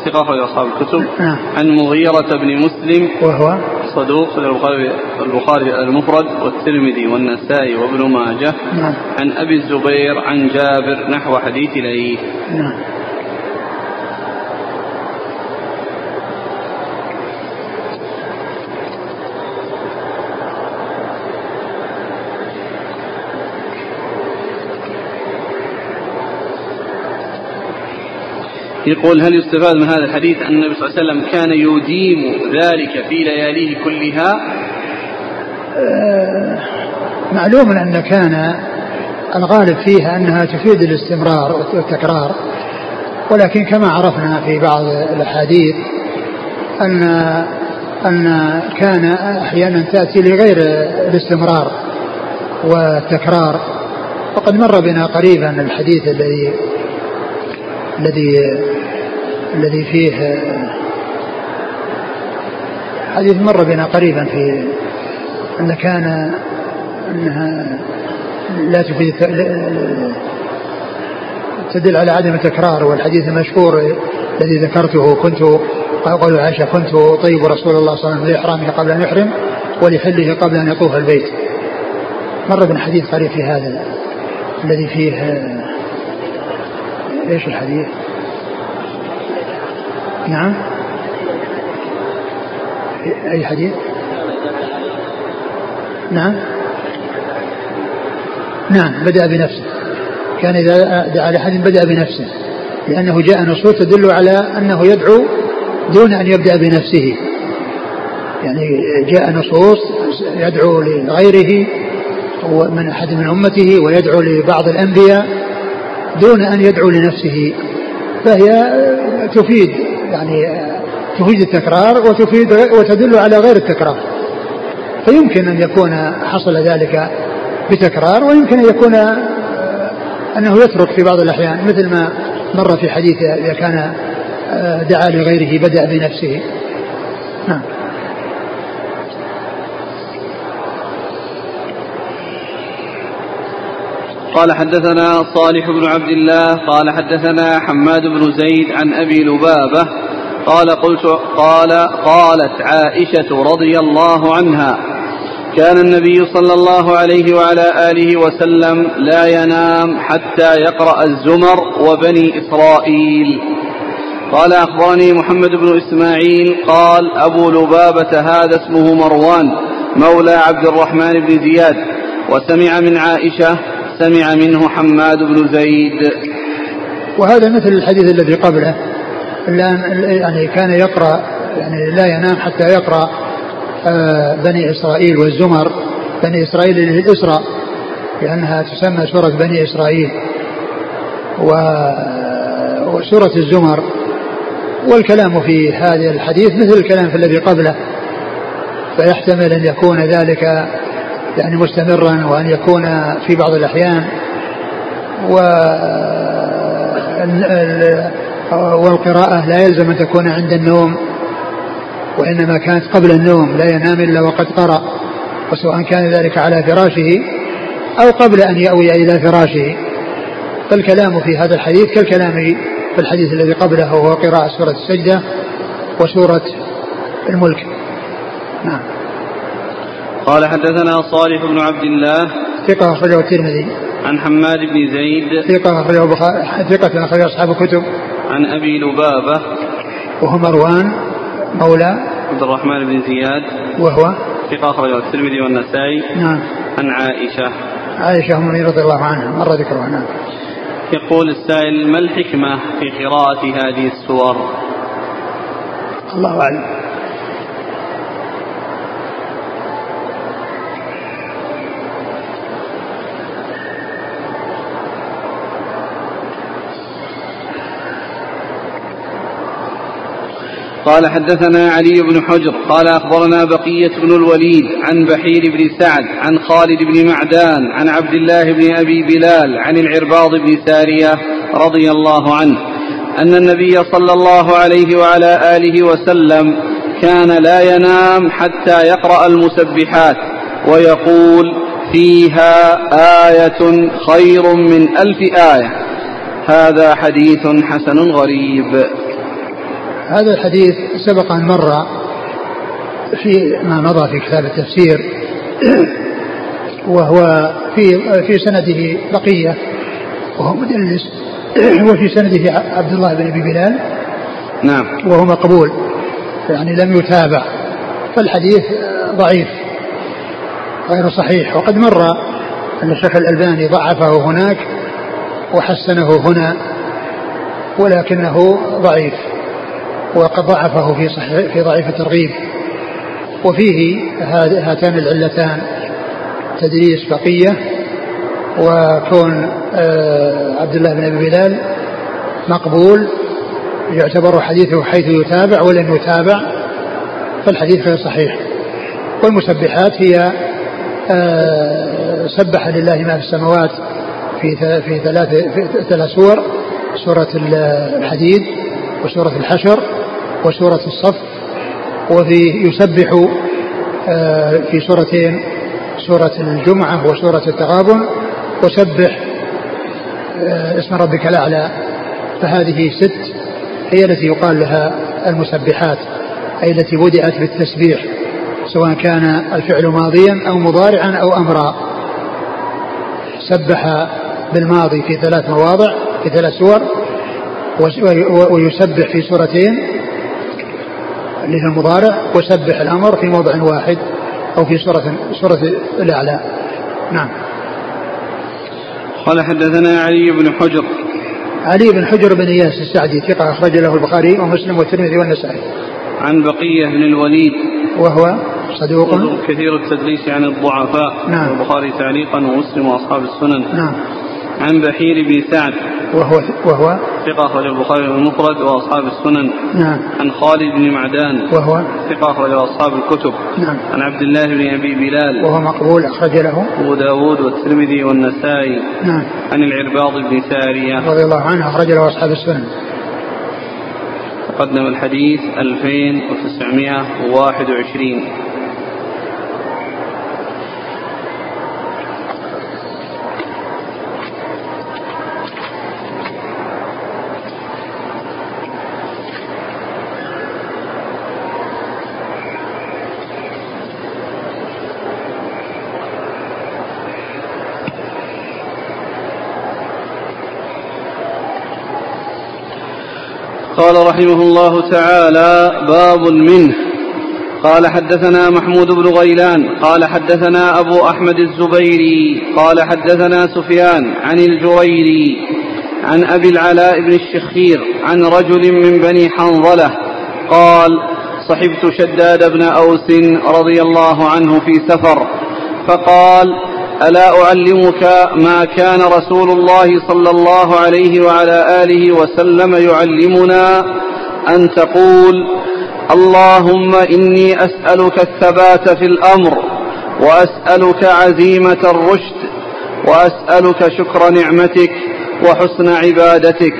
ثقة أخرج أصحاب الكتب نعم. عن مغيرة بن مسلم وهو صدوق البخاري البخاري المفرد والترمذي والنسائي وابن ماجه نعم. عن أبي الزبير عن جابر نحو حديث ليث. نعم. يقول هل يستفاد من هذا الحديث أن النبي صلى الله عليه وسلم كان يديم ذلك في لياليه كلها؟ آه معلوم أن كان الغالب فيها أنها تفيد الاستمرار والتكرار ولكن كما عرفنا في بعض الأحاديث أن أن كان أحيانا تأتي لغير الاستمرار والتكرار وقد مر بنا قريبا الحديث الذي الذي الذي فيه حديث مر بنا قريبا في أن كان أنها لا تفيد تدل على عدم التكرار والحديث المشهور الذي ذكرته كنت قول عائشة كنت طيب رسول الله صلى الله عليه وسلم لإحرامه قبل أن يحرم ولحله قبل أن يطوف البيت. مر بنا حديث قريب في هذا الذي فيه إيش الحديث؟ نعم. أي حديث؟ نعم. نعم بدأ بنفسه. كان إذا دعا لأحد بدأ بنفسه لأنه جاء نصوص تدل على أنه يدعو دون أن يبدأ بنفسه. يعني جاء نصوص يدعو لغيره من أحد من أمته ويدعو لبعض الأنبياء. دون أن يدعو لنفسه فهي تفيد يعني تفيد التكرار وتفيد وتدل على غير التكرار. فيمكن أن يكون حصل ذلك بتكرار ويمكن أن يكون أنه يترك في بعض الأحيان مثل ما مر في حديثه إذا كان دعا لغيره بدأ بنفسه. نعم. قال حدثنا صالح بن عبد الله قال حدثنا حماد بن زيد عن أبي لبابة قال قلت قال قالت عائشة رضي الله عنها كان النبي صلى الله عليه وعلى آله وسلم لا ينام حتى يقرأ الزمر وبني إسرائيل. قال أخبرني محمد بن إسماعيل قال أبو لبابة هذا اسمه مروان مولى عبد الرحمن بن زياد وسمع من عائشة سمع منه حماد بن زيد. وهذا مثل الحديث الذي قبله. يعني كان يقرأ يعني لا ينام حتى يقرأ آه، بني إسرائيل والزمر. بني إسرائيل للإسراء لأنها تسمى سورة بني إسرائيل. وسورة الزمر. والكلام في هذا الحديث مثل الكلام في الذي قبله. فيحتمل أن يكون ذلك يعني مستمرا وأن يكون في بعض الأحيان و والقراءة لا يلزم أن تكون عند النوم وإنما كانت قبل النوم لا ينام إلا وقد قرأ وسواء كان ذلك على فراشه أو قبل أن يأوي إلى فراشه. فالكلام في هذا الحديث كالكلام في الحديث الذي قبله وهو قراءة سورة السجدة وسورة الملك. نعم. قال حدثنا صالح بن عبد الله ثقة أخرجه الترمذي. عن حماد بن زيد ثقة أخرجه البخاري ثقة أخرجه أصحاب الكتب. عن أبي لبابة وهو مروان مولى عبد الرحمن بن زياد وهو ثقة أخرجه الترمذي والنسائي نعم. عن عائشة. عائشة أم رضي الله عنها مر ذكرها نعم. يقول السائل ما الحكمة في قراءة هذه السور؟ الله أعلم. قال حدثنا علي بن حجر قال أخبرنا بقية بن الوليد عن بحير بن سعد عن خالد بن معدان عن عبد الله بن أبي بلال عن العرباض بن سارية رضي الله عنه أن النبي صلى الله عليه وعلى آله وسلم كان لا ينام حتى يقرأ المسبحات ويقول فيها آية خير من ألف آية. هذا حديث حسن غريب. هذا الحديث سبق أن مر في ما مضى في كتاب التفسير وهو في في سنده بقية وهو مدلس وفي سنده عبد الله بن أبي بلال نعم. وهو مقبول يعني لم يتابع فالحديث ضعيف غير صحيح. وقد مر أن الشيخ الألباني ضعفه هناك وحسنه هنا ولكنه ضعيف. وقد ضعفه في صحيح في ضعيف الترغيب. وفيه هاتان العلتان تدريس بقية وكون آه، عبد الله بن أبي بلال مقبول يعتبر حديثه حيث يتابع ولن يتابع فالحديث غير صحيح. والمسبحات هي آه، سبح لله ما في السماوات في في ثلاث في ثلاث سور سورة الحديد وسورة الحشر. وسورة الصف وفي يسبح آه، في سورتين سورة الجمعة وسورة التغابن وسبح آه، اسم ربك الأعلى. فهذه ست هي التي يقال لها المسبحات أي التي بدأت بالتسبيح سواء كان الفعل ماضيا أو مضارعا أو أمرا. سبح بالماضي في ثلاث مواضع في ثلاث سور ويسبح في سورتين اللي هي المضارع وسبح الأمر في موضع واحد أو في سورة سورة الأعلى. نعم. قال حدثنا علي بن حجر. علي بن حجر بن إياس السعدي ثقة أخرج له البخاري ومسلم والترمذي والنسائي. عن بقية بن الوليد. وهو صدوق. كثير التدليس عن الضعفاء. نعم. البخاري تعليقا ومسلم وأصحاب السنن. نعم. عن بحير بن سعد. وهو وهو ثقة أخرج البخاري المفرد وأصحاب السنن. نعم. عن خالد بن معدان. وهو ثقة أخرج أصحاب الكتب. نعم. عن عبد الله بن أبي بلال. وهو مقبول أخرج له. أبو داود والترمذي والنسائي. نعم. عن العرباض بن سارية. رضي الله عنه أخرج له أصحاب السنن. تقدم الحديث 2921 رحمه الله تعالى باب منه. قال حدثنا محمود بن غيلان قال حدثنا أبو أحمد الزبيري قال حدثنا سفيان عن الجريري عن أبي العلاء بن الشخير عن رجل من بني حنظلة قال صحبت شداد بن أوس رضي الله عنه في سفر فقال ألا أعلمك ما كان رسول الله صلى الله عليه وعلى آله وسلم يعلمنا أن تقول اللهم إني أسألك الثبات في الأمر وأسألك عزيمة الرشد وأسألك شكر نعمتك وحسن عبادتك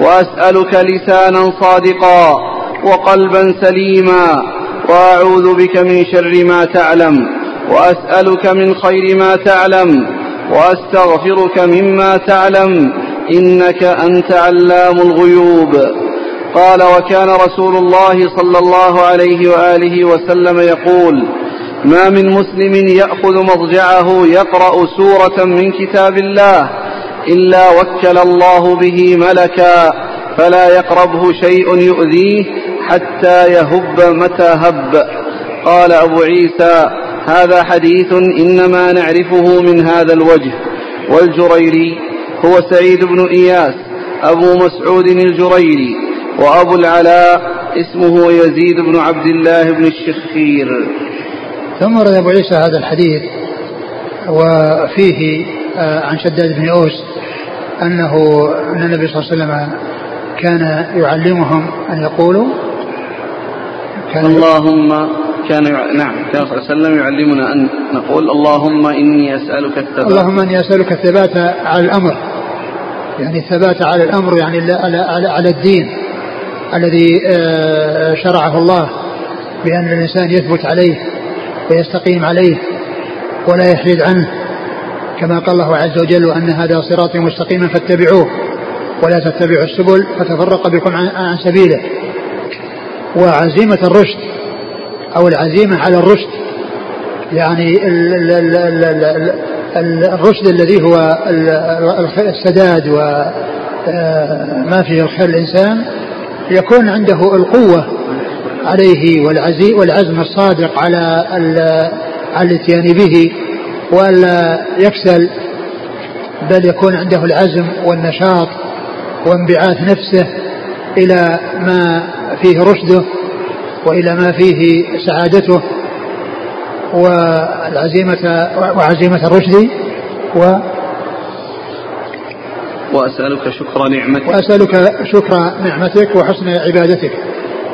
وأسألك لسانا صادقا وقلبا سليما وأعوذ بك من شر ما تعلم وأسألك من خير ما تعلم وأستغفرك مما تعلم إنك أنت علام الغيوب قال وكان رسول الله صلى الله عليه وآله وسلم يقول ما من مسلم يأخذ مضجعه يقرأ سورة من كتاب الله إلا وكل الله به ملكا فلا يقربه شيء يؤذيه حتى يهب متى هب. قال أبو عيسى هذا حديث إنما نعرفه من هذا الوجه. والجريري هو سعيد بن إياس أبو مسعود الجريري وأبو العلاء اسمه يزيد بن عبد الله بن الشخير. ثم ورد أبو عيسى هذا الحديث وفيه آه، عن شداد بن أوس أنه أن النبي صلى الله عليه وسلم كان يعلمهم أن يقولوا. كان اللهم كان نعم كان صلى الله عليه وسلم يعلمنا أن نقول اللهم إني أسألك الثبات. اللهم إني أسألك الثبات على الأمر. يعني الثبات على الأمر يعني على, على, على الدين. الذي آه، شرعه الله بأن الإنسان يثبت عليه ويستقيم عليه ولا يحيد عنه كما قال الله عز وجل وأن هذا صراطي مستقيما فاتبعوه ولا تتبعوا السبل فتفرق بكم عن سبيله. وعزيمة الرشد أو العزيمة على الرشد يعني الرشد الذي هو السداد وما فيه الخير الإنسان يكون عنده القوة عليه والعزم الصادق على على الاتيان به ولا يكسل بل يكون عنده العزم والنشاط وانبعاث نفسه إلى ما فيه رشده وإلى ما فيه سعادته والعزيمة وعزيمة الرشد و وأسألك شكر نعمتك. وأسألك شكر نعمتك وحسن عبادتك.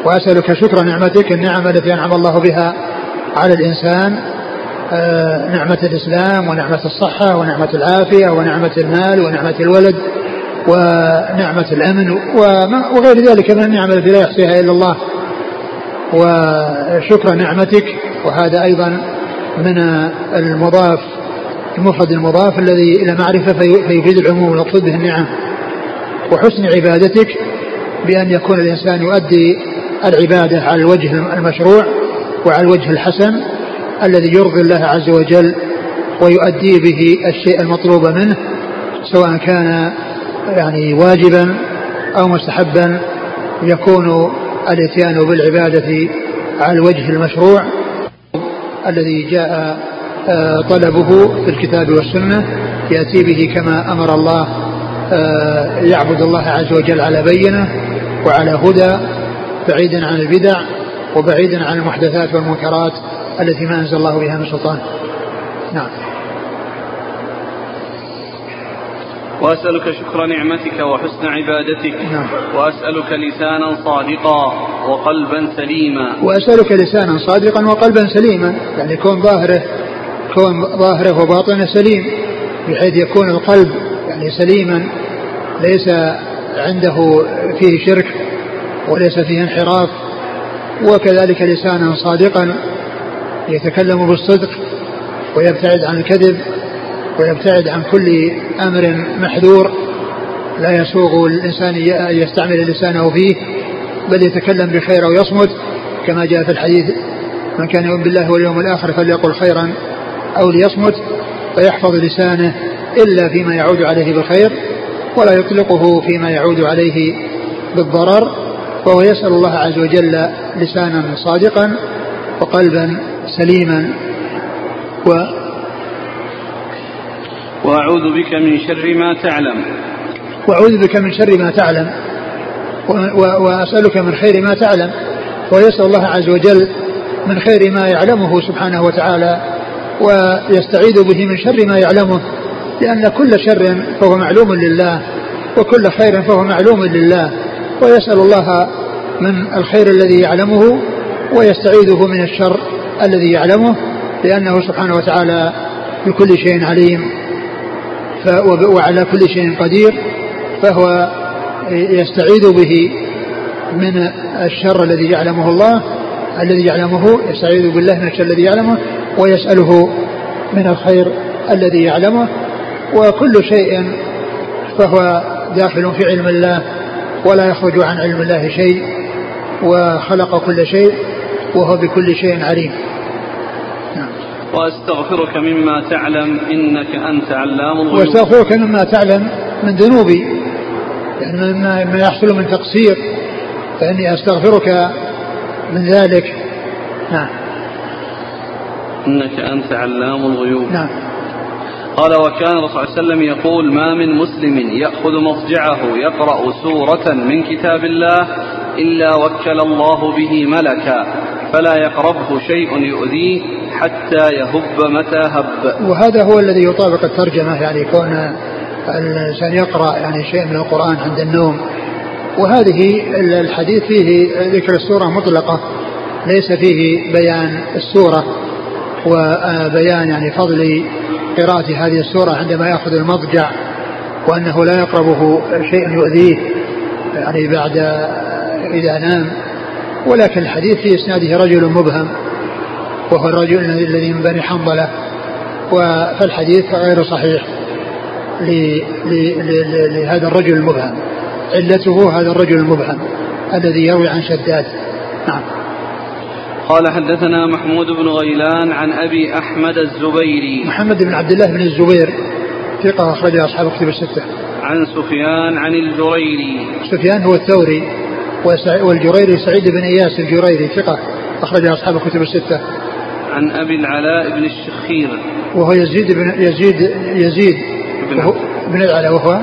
وأسألك شكر نعمتك النعم التي أنعم الله بها على الإنسان آه، نعمة الإسلام ونعمة الصحة ونعمة العافية ونعمة المال ونعمة الولد ونعمة الأمن وغير ذلك من النعم التي لا يحصيها إلا الله. وشكر نعمتك وهذا أيضا من المضاف المفرد المضاف الذي إلى معرفة فيفيد العموم والمقصود به النعم. وحسن عبادتك بأن يكون الإنسان يؤدي العبادة على الوجه المشروع وعلى الوجه الحسن الذي يرضي الله عز وجل ويؤدي به الشيء المطلوب منه سواء كان يعني واجبا أو مستحبا يكون الإتيان بالعبادة على الوجه المشروع الذي جاء طلبه في الكتاب والسنة يأتي به كما أمر الله آه، يعبد الله عز وجل على بينة وعلى هدى بعيدا عن البدع وبعيدا عن المحدثات والمنكرات التي ما أنزل الله بها من سلطان. نعم. وأسألك شكر نعمتك وحسن عبادتك. نعم. وأسألك لسانا صادقا وقلبا سليما. وأسألك لسانا صادقا وقلبا سليما يعني يكون ظاهره كون ظاهره وباطنه سليم بحيث يكون القلب يعني سليما ليس عنده فيه شرك وليس فيه انحراف. وكذلك لسانا صادقا يتكلم بالصدق ويبتعد عن الكذب ويبتعد عن كل أمر محذور. لا يسوغ الإنسان أن يستعمل لسانه فيه بل يتكلم بخير أو يصمت. كما جاء في الحديث من كان يؤمن بالله واليوم الآخر فليقل خيرا أو ليصمت فيحفظ لسانه إلا فيما يعود عليه بالخير ولا يطلقه فيما يعود عليه بالضرر وهو يسأل الله عز وجل لسانا صادقا وقلبا سليما. و وأعوذ بك من شر ما تعلم. وأعوذ بك من شر ما تعلم. وأسألك من خير ما تعلم. ويسأل الله عز وجل من خير ما يعلمه سبحانه وتعالى. ويستعيذ به من شر ما يعلمه لأن كل شر فهو معلوم لله وكل خير فهو معلوم لله. ويسأل الله من الخير الذي يعلمه ويستعيذه من الشر الذي يعلمه لأنه سبحانه وتعالى بكل شيء عليم وعلى كل شيء قدير فهو يستعيذ به من الشر الذي يعلمه الله الذي يعلمه يستعيذ بالله من الشر الذي يعلمه ويسأله من الخير الذي يعلمه وكل شيء فهو داخل في علم الله ولا يخرج عن علم الله شيء وخلق كل شيء وهو بكل شيء عليم. وأستغفرك مما تعلم إنك أنت علام الغيوب. وأستغفرك مما تعلم من ذنوبي يعني مما ما يحصل من تقصير فإني أستغفرك من ذلك. نعم. إنك أنت علام الغيوب. نعم. قال وكان الرسول صلى الله عليه وسلم يقول ما من مسلم يأخذ مضجعه يقرأ سورة من كتاب الله إلا وكل الله به ملكا فلا يقربه شيء يؤذيه حتى يهب متى هب. وهذا هو الذي يطابق الترجمة يعني كون الإنسان يقرأ يعني شيء من القرآن عند النوم. وهذه الحديث فيه ذكر السورة مطلقة ليس فيه بيان السورة. وبيان يعني فضل قراءة هذه السورة عندما يأخذ المضجع وأنه لا يقربه شيء يؤذيه يعني بعد إذا نام. ولكن الحديث في إسناده رجل مبهم وهو الرجل الذي من بني حنظلة. فالحديث غير صحيح لهذا الرجل المبهم. علته هذا الرجل المبهم الذي يروي عن شداد. نعم. قال حدثنا محمود بن غيلان عن أبي أحمد الزبيري محمد بن عبد الله بن الزبير ثقة أخرج أصحاب كتب الستة. عن سفيان عن الجريري. سفيان هو الثوري والجريري سعيد بن إياس الجريري ثقة أخرج أصحاب كتب الستة. عن أبي العلاء بن الشخير. وهو يزيد بن يزيد يزيد بن, بن العلاء وهو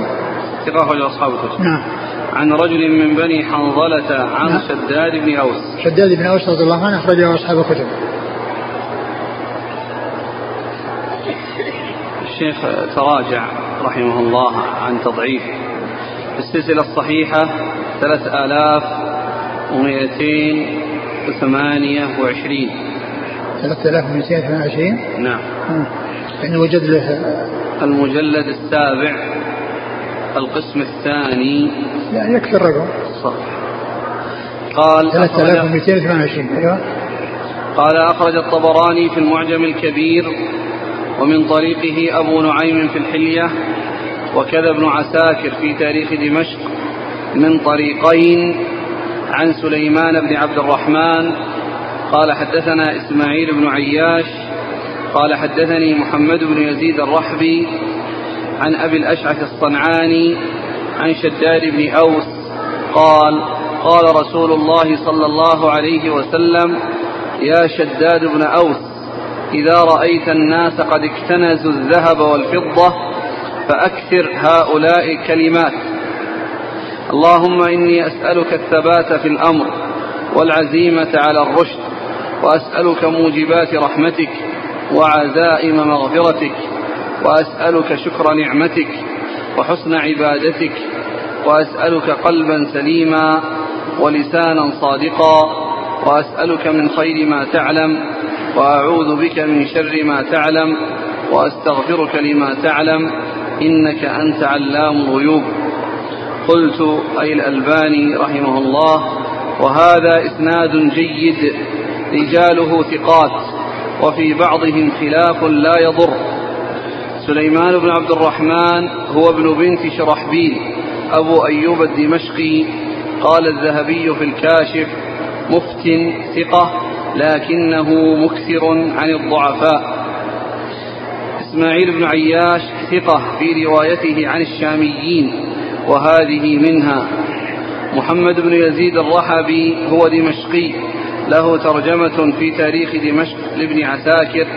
ثقة أخرج أصحاب الكتب. نعم. عن رجل من بني حنظلة عن نعم. شداد بن أوس. شداد بن أوس رضي الله عنه أخرجه أصحاب الكتب. الشيخ تراجع رحمه الله عن تضعيف. السلسلة الصحيحة ثلاث آلاف ومئتين وثمانية وعشرين. ثلاثة آلاف ومئتين وثمانية وعشرين؟ نعم. يعني وجد له المجلد السابع. القسم الثاني. لا يكفي الرقم. صح. قال 3228 أيوه. قال أخرج الطبراني في المعجم الكبير ومن طريقه أبو نعيم في الحلية وكذا ابن عساكر في تاريخ دمشق من طريقين عن سليمان بن عبد الرحمن. قال حدثنا إسماعيل بن عياش. قال حدثني محمد بن يزيد الرحبي. عن أبي الأشعث الصنعاني عن شداد بن أوس قال قال رسول الله صلى الله عليه وسلم يا شداد بن أوس إذا رأيت الناس قد اكتنزوا الذهب والفضة فأكثر هؤلاء كلمات. اللهم إني أسألك الثبات في الأمر والعزيمة على الرشد وأسألك موجبات رحمتك وعزائم مغفرتك وأسألك شكر نعمتك وحسن عبادتك وأسألك قلبا سليما ولسانا صادقا وأسألك من خير ما تعلم وأعوذ بك من شر ما تعلم وأستغفرك لما تعلم إنك أنت علام الغيوب. قلت أي الألباني رحمه الله وهذا إسناد جيد رجاله ثقات وفي بعضهم خلاف لا يضر. سليمان بن عبد الرحمن هو ابن بنت شرحبيل أبو أيوب الدمشقي. قال الذهبي في الكاشف مفت ثقة لكنه مكثر عن الضعفاء. إسماعيل بن عياش ثقة في روايته عن الشاميين وهذه منها. محمد بن يزيد الرحبي هو دمشقي له ترجمة في تاريخ دمشق لابن عساكر.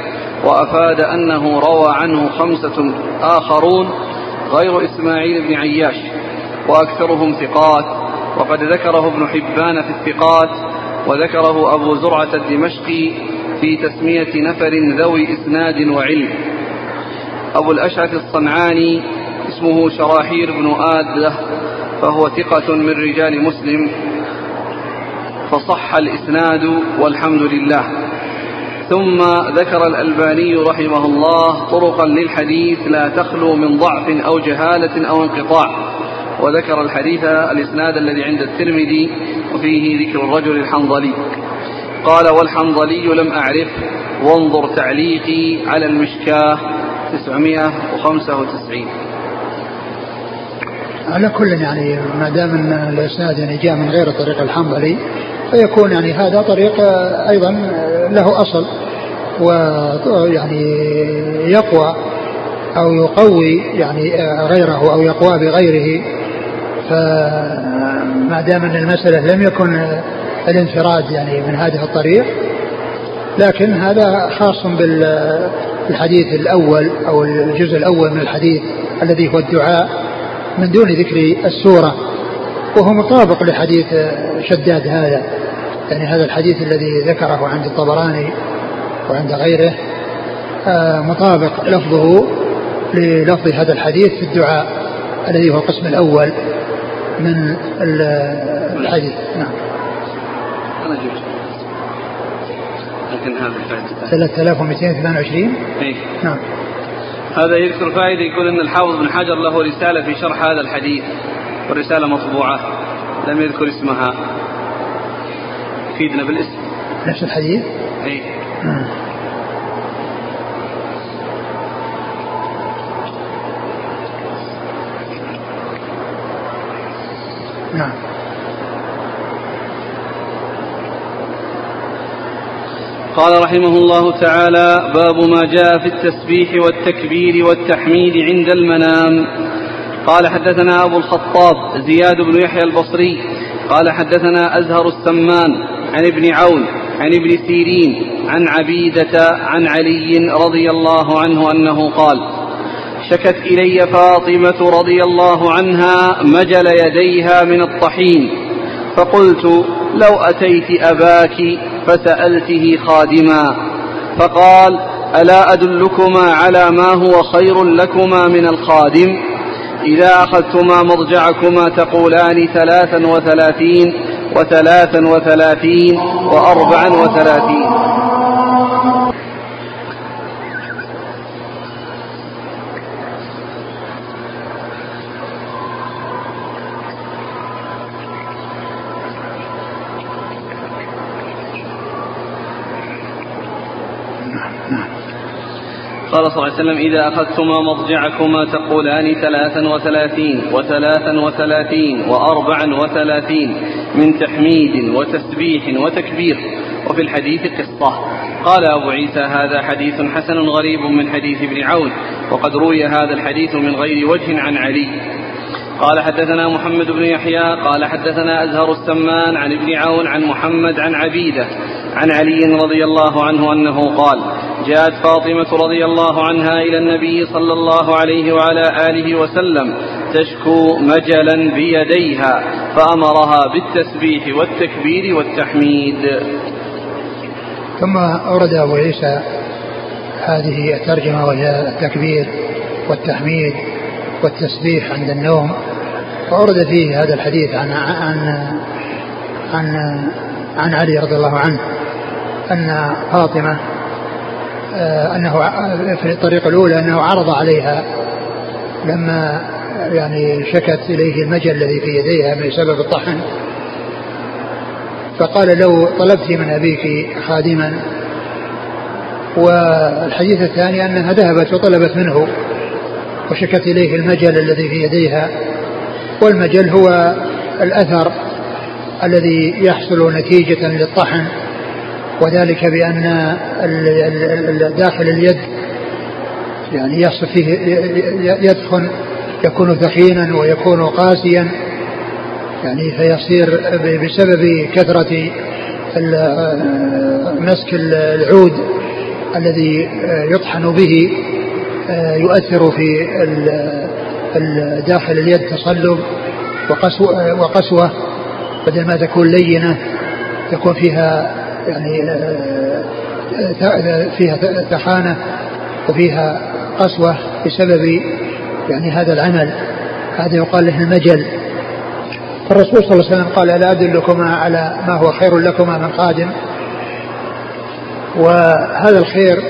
وأفاد أنه روى عنه خمسة آخرون غير إسماعيل بن عياش وأكثرهم ثقات وقد ذكره ابن حبان في الثقات وذكره أبو زرعة الدمشقي في تسمية نفر ذوي إسناد وعلم. أبو الأشعث الصنعاني اسمه شراحير بن آدة فهو ثقة من رجال مسلم فصح الإسناد والحمد لله. ثم ذكر الألباني رحمه الله طرقا للحديث لا تخلو من ضعف أو جهالة أو انقطاع وذكر الحديث الإسناد الذي عند الترمذي وفيه ذكر الرجل الحنظلي. قال والحنظلي لم أعرف وانظر تعليقي على المشكاة 995 على كل يعني ما دام أن الإسناد يعني جاء من غير طريق الحنظلي فيكون يعني هذا طريق أيضا له أصل. ويعني يقوى أو يقوي يعني غيره أو يقوى بغيره. فما دام أن المسألة لم يكن الانفراد يعني من هذه الطريق لكن هذا خاص بالحديث الأول أو الجزء الأول من الحديث الذي هو الدعاء من دون ذكر السورة. وهو مطابق لحديث شداد هذا. يعني هذا الحديث الذي ذكره عند الطبراني وعند غيره آه، مطابق لفظه للفظ هذا الحديث في الدعاء الذي هو القسم الأول من الحديث. نعم. لكن هذا 3222 إيه؟ نعم. هذا يذكر فائدة يقول أن الحافظ بن حجر له رسالة في شرح هذا الحديث والرسالة مطبوعة لم يذكر اسمها. يفيدنا بالاسم. نفس الحديث؟ اي نعم. نعم. قال رحمه الله تعالى باب ما جاء في التسبيح والتكبير والتحميد عند المنام. قال حدثنا أبو الخطاب زياد بن يحيى البصري. قال حدثنا أزهر السمان عن ابن عون عن ابن سيرين عن عبيدة عن علي رضي الله عنه أنه قال شكت إلي فاطمة رضي الله عنها مجل يديها من الطحين. فقلت لو أتيت أباك فسألته خادما. فقال ألا أدلكما على ما هو خير لكما من الخادم؟ إذا أخذتما مرجعكما تقولان ثلاثا وثلاثين وثلاثا وثلاثين وأربعا وثلاثين. قال صلى الله عليه وسلم إذا أخذتما مضجعكما تقولان ثلاثا وثلاثين وثلاثا وثلاثين وأربعا وثلاثين من تحميد وتسبيح وتكبير. وفي الحديث قصة. قال أبو عيسى هذا حديث حسن غريب من حديث ابن عون وقد روي هذا الحديث من غير وجه عن علي. قال حدثنا محمد بن يحيى قال حدثنا أزهر السمان عن ابن عون عن محمد عن عبيدة عن علي رضي الله عنه أنه قال جاءت فاطمة رضي الله عنها إلى النبي صلى الله عليه وعلى آله وسلم تشكو مجلا بيديها فأمرها بالتسبيح والتكبير والتحميد. ثم أورد أبو عيسى هذه الترجمة وهي التكبير والتحميد والتسبيح عند النوم وأورد فيه هذا الحديث عن عن عن عن علي رضي الله عنه أن فاطمة أنه في الطريقة الأولى أنه عرض عليها لما يعني شكت إليه المجل الذي في يديها بسبب الطحن. فقال لو طلبت من أبيك خادما. والحديث الثاني أنها ذهبت وطلبت منه وشكت إليه المجل الذي في يديها. والمجل هو الأثر الذي يحصل نتيجة للطحن. وذلك بأن داخل اليد يعني يحصل فيه يدخن يكون ثخينا ويكون قاسيا يعني فيصير بسبب كثرة مسك العود الذي يطحن به يؤثر في داخل اليد تصلب وقسوة بدل ما تكون لينة تكون فيها يعني فيها ثخانة وفيها قسوة بسبب يعني هذا العمل. هذا يقال له المجل. فالرسول صلى الله عليه وسلم قال لا أدلكما على ما هو خير لكما من قادم وهذا الخير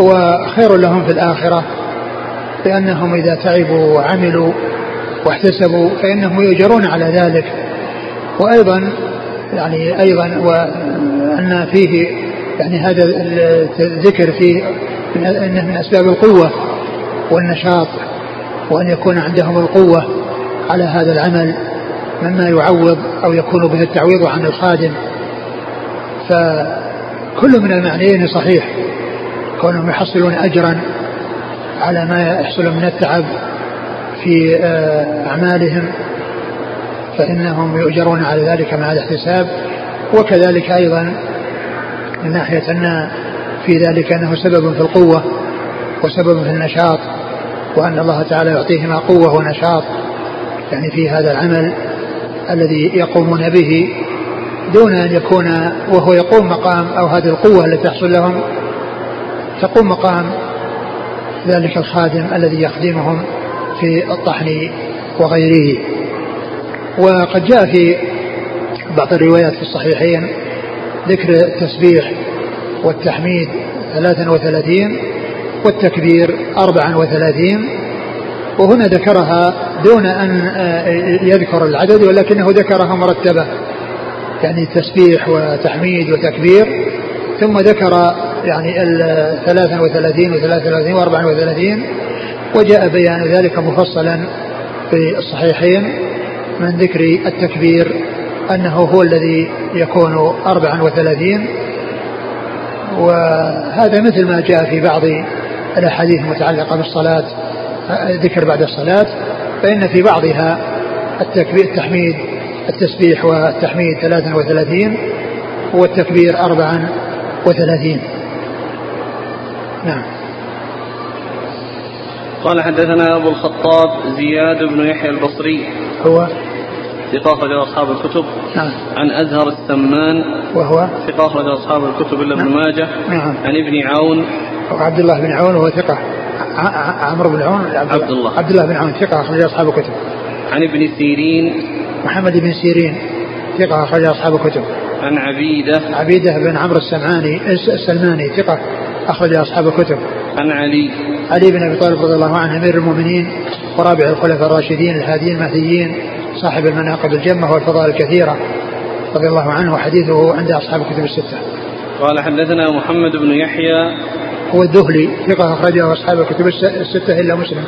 هو خير لهم في الآخرة لأنهم إذا تعبوا وعملوا واحتسبوا فإنهم يؤجرون على ذلك. وأيضا يعني أيضا وأن فيه يعني هذا الذكر فيه أنه من أسباب القوة والنشاط وأن يكون عندهم القوة على هذا العمل مما يعوض أو يكون به التعويض عن الخادم. فكل من المعنيين صحيح. كونهم يحصلون أجرا على ما يحصل من التعب في آه، أعمالهم فإنهم يؤجرون على ذلك مع الاحتساب. وكذلك أيضا من ناحية أن في ذلك أنه سبب في القوة وسبب في النشاط وأن الله تعالى يعطيهما قوة ونشاط يعني في هذا العمل الذي يقومون به دون أن يكون وهو يقوم مقام أو هذه القوة التي تحصل لهم تقوم مقام ذلك الخادم الذي يخدمهم في الطحن وغيره. وقد جاء في بعض الروايات في الصحيحين ذكر التسبيح والتحميد ثلاثا وثلاثين والتكبير أربعا وثلاثين وهنا ذكرها دون أن آه، يذكر العدد ولكنه ذكرها مرتبة يعني تسبيح وتحميد وتكبير ثم ذكر يعني الثلاثا وثلاثين وثلاثة وثلاثين وأربعا وثلاثين وجاء بيان ذلك مفصلا في الصحيحين من ذكر التكبير أنه هو الذي يكون أربعا وثلاثين. وهذا مثل ما جاء في بعض الأحاديث المتعلقة بالصلاة ذكر بعد الصلاة. فإن في بعضها التكبير التحميد التسبيح والتحميد 33 والتكبير 34 نعم. قال حدثنا أبو الخطاب زياد بن يحيى البصري. هو؟ ثقة أخرج أصحاب الكتب. نعم. عن أزهر السمان. وهو؟ ثقة أخرج أصحاب الكتب إلا ابن نعم. ماجه. نعم. عن ابن عون. عبد الله بن عون وهو ثقة. عمرو بن عون؟ عبد الله. عبد الله. بن عون ثقة أخرج أصحاب الكتب. عن ابن سيرين. محمد بن سيرين ثقة أخرج أصحاب الكتب. عن عبيدة. عبيدة بن عمرو السمعاني السلماني ثقة أخرج أصحاب الكتب. عن علي. علي بن أبي طالب رضي الله عنه أمير المؤمنين ورابع الخلفاء الراشدين الهاديين المهديين. صاحب المناقب الجمة والفضائل الكثيرة رضي الله عنه وحديثه عند أصحاب الكتب الستة. قال حدثنا محمد بن يحيى هو الذهلي ثقة أخرجه أصحاب الكتب الستة إلا مسلم.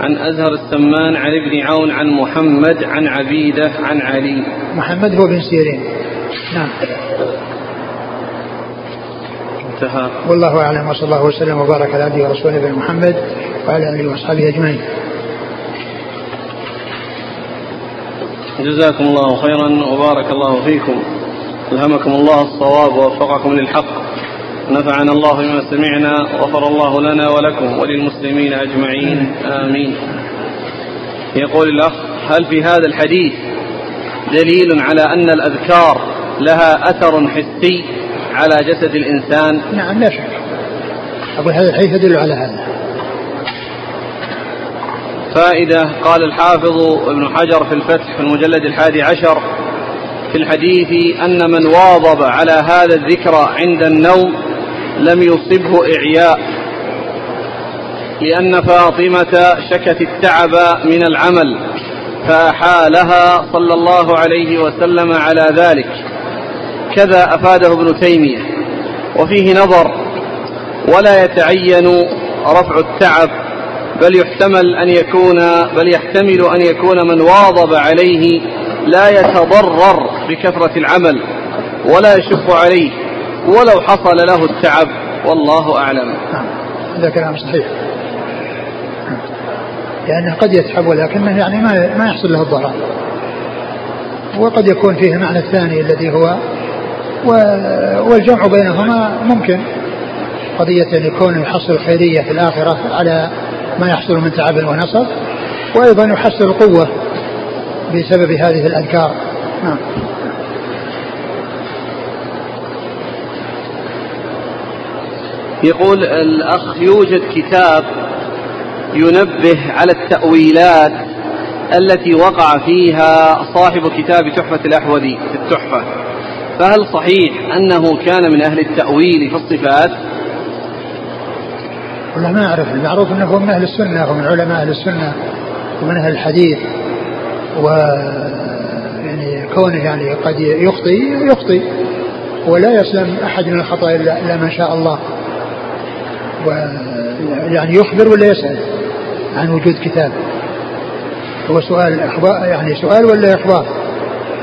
عن أزهر السمان عن ابن عون عن محمد عن عبيدة عن علي. محمد هو بن سيرين. نعم. انتهى. والله أعلم وصلى الله وسلم وبارك على عبده ورسوله محمد وعلى آله وأصحابه أجمعين. جزاكم الله خيرا وبارك الله فيكم. ألهمكم الله الصواب ووفقكم للحق. نفعنا الله بما سمعنا وغفر الله لنا ولكم وللمسلمين أجمعين. آمين. يقول الأخ هل في هذا الحديث دليل على أن الأذكار لها أثر حسي على جسد الإنسان؟ نعم لا شك. أقول هذا الحديث يدل على هذا. فائدة قال الحافظ ابن حجر في الفتح في المجلد الحادي عشر في الحديث أن من واظب على هذا الذكر عند النوم لم يصبه إعياء لأن فاطمة شكت التعب من العمل فأحالها صلى الله عليه وسلم على ذلك. كذا أفاده ابن تيمية. وفيه نظر ولا يتعين رفع التعب بل يحتمل أن يكون بل يحتمل أن يكون من واظب عليه لا يتضرر بكثرة العمل ولا يشق عليه ولو حصل له التعب والله أعلم. نعم. هذا كلام صحيح. لأنه قد يتعب ولكنه يعني ما ما يحصل له الضرر. وقد يكون فيه المعنى الثاني الذي هو والجمع بينهما ممكن. قضية أن يكون يحصل خيرية في الآخرة على ما يحصل من تعب ونصب وأيضا يحصل القوة بسبب هذه الأذكار. نعم. يقول الأخ يوجد كتاب ينبه على التأويلات التي وقع فيها صاحب كتاب تحفة الأحوذي في التحفة. فهل صحيح أنه كان من أهل التأويل في الصفات؟ والله ما أعرف المعروف أنه من أهل السنة ومن علماء أهل السنة ومن أهل الحديث و يعني كونه يعني قد يخطي يخطي ولا يسلم أحد من الخطأ إلا ما شاء الله. يعني يخبر ولا يسأل عن وجود كتاب. هو سؤال إخبار يعني سؤال ولا إخبار؟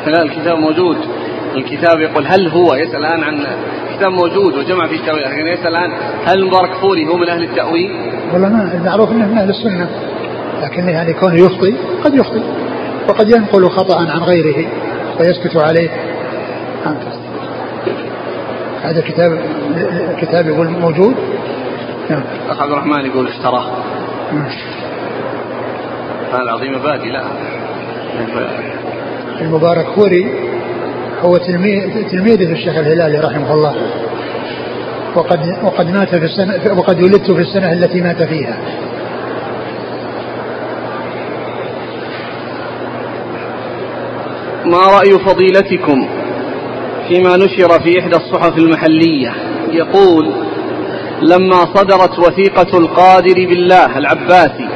لا الكتاب موجود. الكتاب يقول هل هو يسأل الآن عن الكتاب موجود وجمع فيه التأويل. لكن يسأل الآن هل المبارك فوري هو من أهل التأويل؟ والله ما المعروف أنه من أهل السنة لكن يعني كونه يخطي قد يخطي وقد ينقل خطأ عن غيره ويسكت عليه. هذا كتاب كتاب يقول موجود. نعم. أخ عبد الرحمن يقول اشتراه. نعم. هذا العظيم بادي لا. المبارك فوري هو تلميذ تلميذه الشيخ الهلالي رحمه الله. وقد وقد مات في السنة وقد ولدت في السنة التي مات فيها. ما رأي فضيلتكم فيما نشر في إحدى الصحف المحلية؟ يقول لما صدرت وثيقة القادر بالله العباسي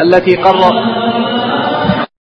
التي قرر